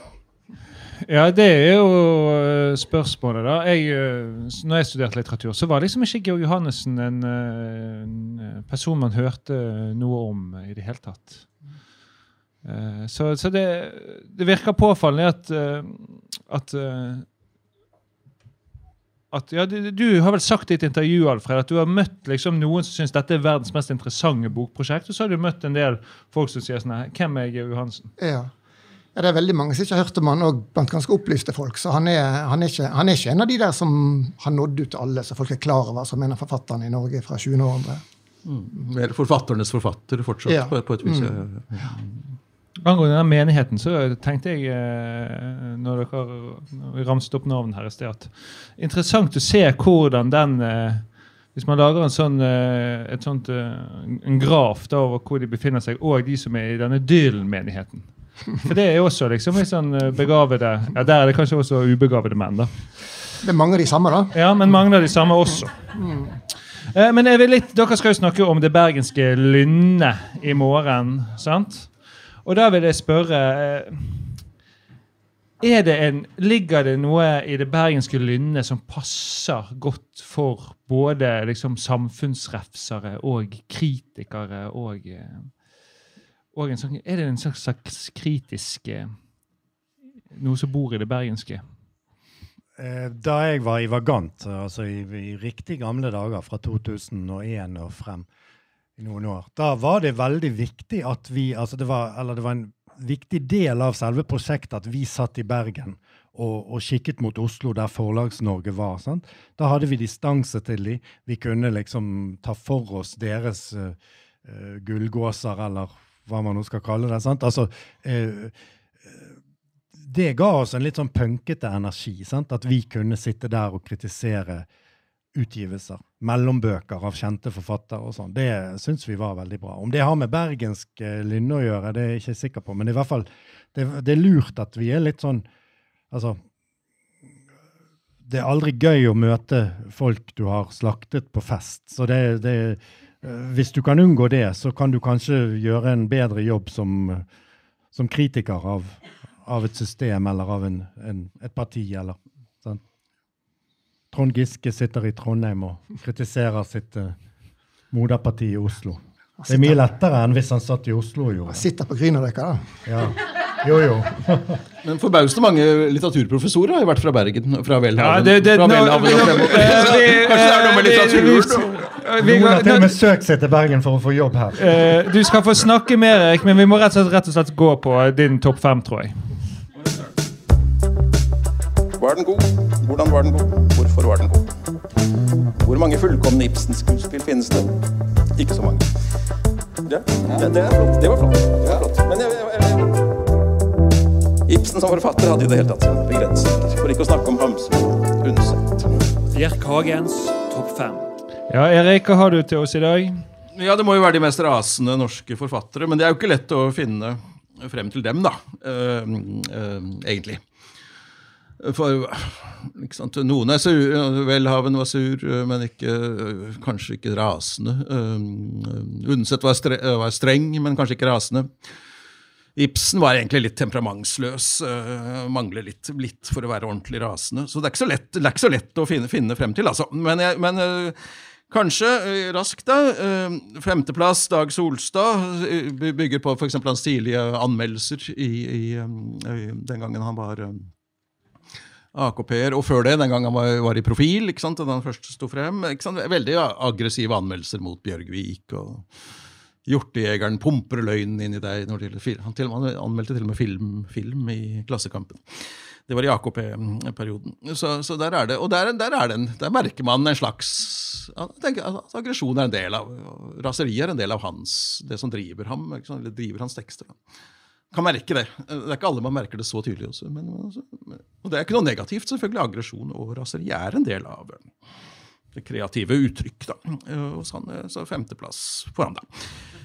Ja, det er jo eh, spørsmålet, da. Jeg, eh, når jeg studerte litteratur, så var liksom ikke Georg Johannessen en, eh, en person man hørte noe om i det hele tatt. Så, så det, det virker påfallende at, at at, ja, du har vel sagt i et intervju Alfred, at du har møtt liksom, noen som syns dette er verdens mest interessante bokprosjekt, og så har du møtt en del folk som sier sånn Hvem er Georg Johansen? Ja. Ja, Det er veldig mange som ikke har hørt om han, og blant ganske opplyste folk. Så han er, han, er ikke, han er ikke en av de der som har nådd ut til alle, så folk er klar over, som en av forfatterne i Norge fra 20. århundre. Mer forfatternes forfatter fortsatt, Ja. på, på et vis. ja. Angående den menigheten, så tenkte jeg eh, når dere ramset opp navn her i sted, at interessant å se hvordan den eh, Hvis man lager en sånn, eh, et sånt, en graf da, over hvor de befinner seg, og de som er i denne Dylan-menigheten. For det er jo også liksom litt sånn eh, begavede Ja, der er det kanskje også ubegavede menn, da. Det er mange av de samme, da. Ja, men mange av de samme også. Eh, men litt, dere skal jo snakke om det bergenske lynne i morgen. sant? Og da vil jeg spørre eh, det en, Ligger det noe i det bergenske lynnet som passer godt for både liksom, samfunnsrefsere og kritikere og, eh, og en sånn, Er det en slags, slags kritisk eh, Noe som bor i det bergenske? Eh, Da jeg var i Vagant, altså i, i riktig gamle dager, fra 2001 og frem i noen år, da var det veldig viktig at vi altså det var, Eller det var en viktig del av selve prosjektet at vi satt i Bergen og, og kikket mot Oslo, der Forlags-Norge var. Sant? Da hadde vi distanse til dem. Vi kunne liksom ta for oss deres uh, gullgåser, eller hva man nå skal kalle det. Sant? Altså, eh, det ga oss en litt sånn punkete energi. Sant? At vi kunne sitte der og kritisere utgivelser, mellombøker av kjente forfattere og sånn. Det syns vi var veldig bra. Om det har med bergensk eh, lynne å gjøre, det er jeg ikke sikker på, men i hvert fall det, det er lurt at vi er litt sånn Altså Det er aldri gøy å møte folk du har slaktet på fest. Så det, det Hvis du kan unngå det, så kan du kanskje gjøre en bedre jobb som, som kritiker av, av et system eller av en, en, et parti. eller sant? Trond Giske sitter i Trondheim og kritiserer sitt uh, moderparti i Oslo. Det er mye lettere enn hvis han satt i Oslo og gjorde det. Sitter på Grünerløkka, da. Ja. Jo, jo. Men forbausende mange litteraturprofessorer har jo vært fra Bergen. Fra Ja, det, det, eh, Så vi- Kanskje det er noe med eh, litteratur vi- vi- Noen har til og med søkt seg til Bergen for å få jobb her. eh, Du skal få snakke mer, Erik, men vi må rett og slett, rett og slett gå på din topp fem, tror jeg. Var den god? Hvordan var den god? Hvorfor var den god? Hvor mange fullkomne Ibsen-skuespill finnes det? Ikke så mange. Ja, det, det. Det var flott. Det var flott. Men jeg, Ibsen som forfatter hadde i det hele tatt sine begrensninger. For ikke å snakke om Hamsun unnsett. Undset. Bjerk Hagens topp fem. Ja, Erik, hva har du til oss i dag? Ja, det må jo være de mest rasende norske forfattere, men det er jo ikke lett å finne frem til dem, da. Uh, uh, egentlig. For ikke sant? noen er sur, Welhaven var sur, men ikke, kanskje ikke rasende. Uh, Undset var, stre, var streng, men kanskje ikke rasende. Ibsen var egentlig litt temperamentsløs, Uh, mangler litt, litt for å være ordentlig rasende. Så det er ikke så lett, ikke så lett å finne, finne frem til, altså. Men, jeg, men uh, kanskje uh, raskt, da. femteplass, Dag Solstad, bygger på f.eks. hans tidlige anmeldelser i, i, den gangen han var AKP-er, og før det, den gangen han var, var i profil, ikke sant, da han først sto frem. Veldig aggressive anmeldelser mot Bjørgvik og Hjortejegeren pumper løgnen inn i deg. Når det. Han, til, han anmeldte til og med film, film i Klassekampen. Det var i AKP-perioden. Så, så der er det, og der, der, er den, der merker man en slags tenker at Aggresjon er en del av Raseri er en del av hans, det som driver ham, eller driver hans tekster. da kan merke det. Det er ikke alle man merker det så tydelig også. Men, altså, og det er ikke noe negativt, selvfølgelig. Aggresjon og raseri er en del av eh, det kreative uttrykk. da. Eh, Og så, eh, så femteplass for ham, da.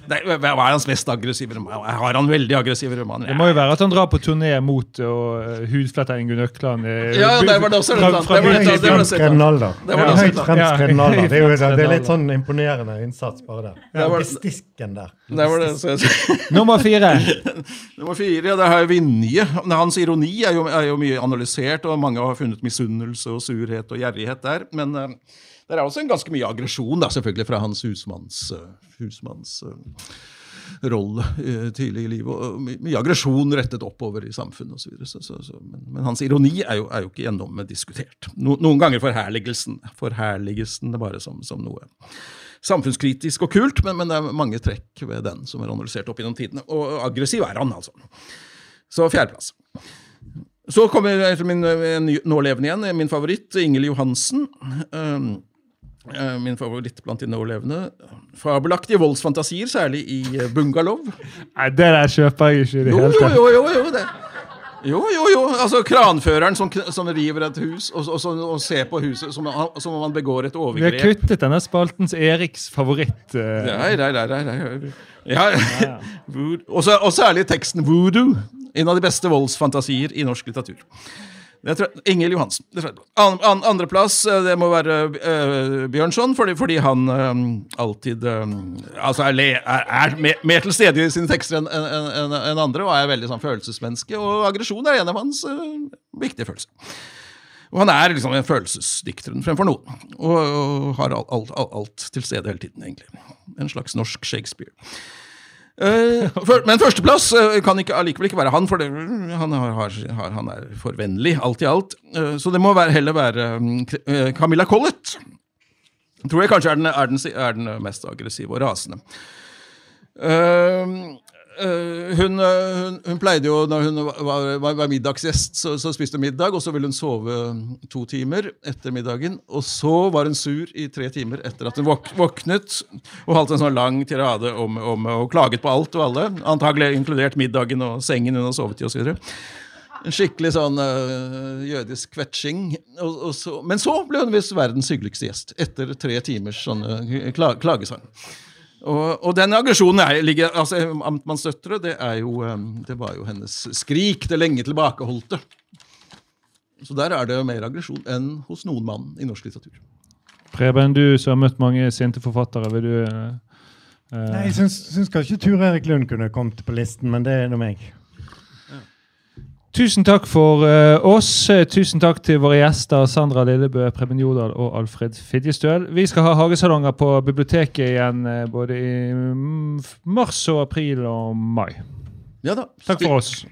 Det, er- hva er hans mest aggressive roman? Har han veldig aggressive romaner? Det må jo være at han drar på turné mot og uh, hudfletter Ingunn Økland. eh, Ja, det var det også litt Høyt fremskreden alder. Det er er litt sånn imponerende innsats, bare det. Ja. Logistikken der. Det var det, så, Nummer fire. Nummer fire, ja, det har jeg Vinje. Hans ironi er jo, er jo mye analysert, og mange har funnet misunnelse og surhet og gjerrighet der. Men eh, det er også en ganske mye aggresjon, selvfølgelig, fra hans husmanns, eh, husmanns eh, rolle eh, tidlig i livet. Og my mye aggresjon rettet oppover i samfunnet osv. Så, så, så, men, men hans ironi er jo, er jo ikke gjennomdiskutert. No, noen ganger forherligelsen, forherligelsen er bare som, som noe samfunnskritisk og kult, men, men det er mange trekk ved den som er analysert opp gjennom tidene. Og aggressiv er han, altså. Så fjerdeplass. Så kommer min eh, nålevende igjen, min favoritt, Ingel Johansen. Um, eh, min favoritt blant de nålevende. Fabelaktige voldsfantasier, særlig i eh, Bungalow. Nei, det der kjøper jeg ikke i det Jo, hele jo, tatt. jo, jo, jo, det. Jo, jo, jo. Altså, kranføreren som, som river et hus og, og, og, ser på huset som, om- som om han begår et Vi har kuttet denne spaltens Eriks favoritt. Uh... Nei, nei, nei, nei. Ja. Og så- og særlig teksten 'Voodoo'. En av de beste voldsfantasier i norsk litteratur. Det tror jeg, Ingel Johansen. Andreplass, eh, det må være eh, Bjørnson, fordi, fordi han eh, alltid altså er, le, er, er mer, til stede i sine tekster enn en, en andre, og er veldig sånn følelsesmenneske. Og aggresjon er en av hans viktige følelser. Og han er liksom en følelsesdikteren fremfor noen, og, og har alt, alt, alt til stede hele tiden, egentlig. En slags norsk Shakespeare. Eh, for, men førsteplass eh, kan ikke, allikevel ikke være han, for det, han, har, har, han er for vennlig, alt i alt. Eh, så det må være, heller være mm, Camilla Collett. Tror jeg kanskje er den, er den, er den mest aggressive og rasende. Eh, hun, eh, hun, hun pleide jo, når hun var, var, middagsgjest, så, så spiste hun middag, og så ville hun sove to timer etter middagen. Og så var hun sur i tre timer etter at hun våk, våknet og holdt en sånn lang tirade om, om og klaget på alt og alle. Antagelig inkludert middagen og sengen hun har sovet i osv. En skikkelig sånn uh, jødisk kvetsjing. Og, og så, men så ble hun visst verdens hyggeligste gjest, etter tre timers sånn uh, kla, klagesang. Og, og den aggresjonen er, ligger, altså, Amtmanns døtre, det, er jo, øh, det var jo hennes skrik, det lenge tilbakeholdte. Så der er det mer aggresjon enn hos noen mann i norsk litteratur. Preben, du som har møtt mange sinte forfattere, vil du eh, eh, Nei, Jeg syns, syns kanskje Ture Erik Lund kunne kommet på listen, men det er nå meg. Tusen takk for uh, oss. Eh, Tusen takk til våre gjester Sandra Lillebø, Preben Jordal og Alfred Fidjestøl. Vi skal ha hagesalonger på biblioteket igjen uh, både i mm, mars og april og mai. Ja da. Takk for oss.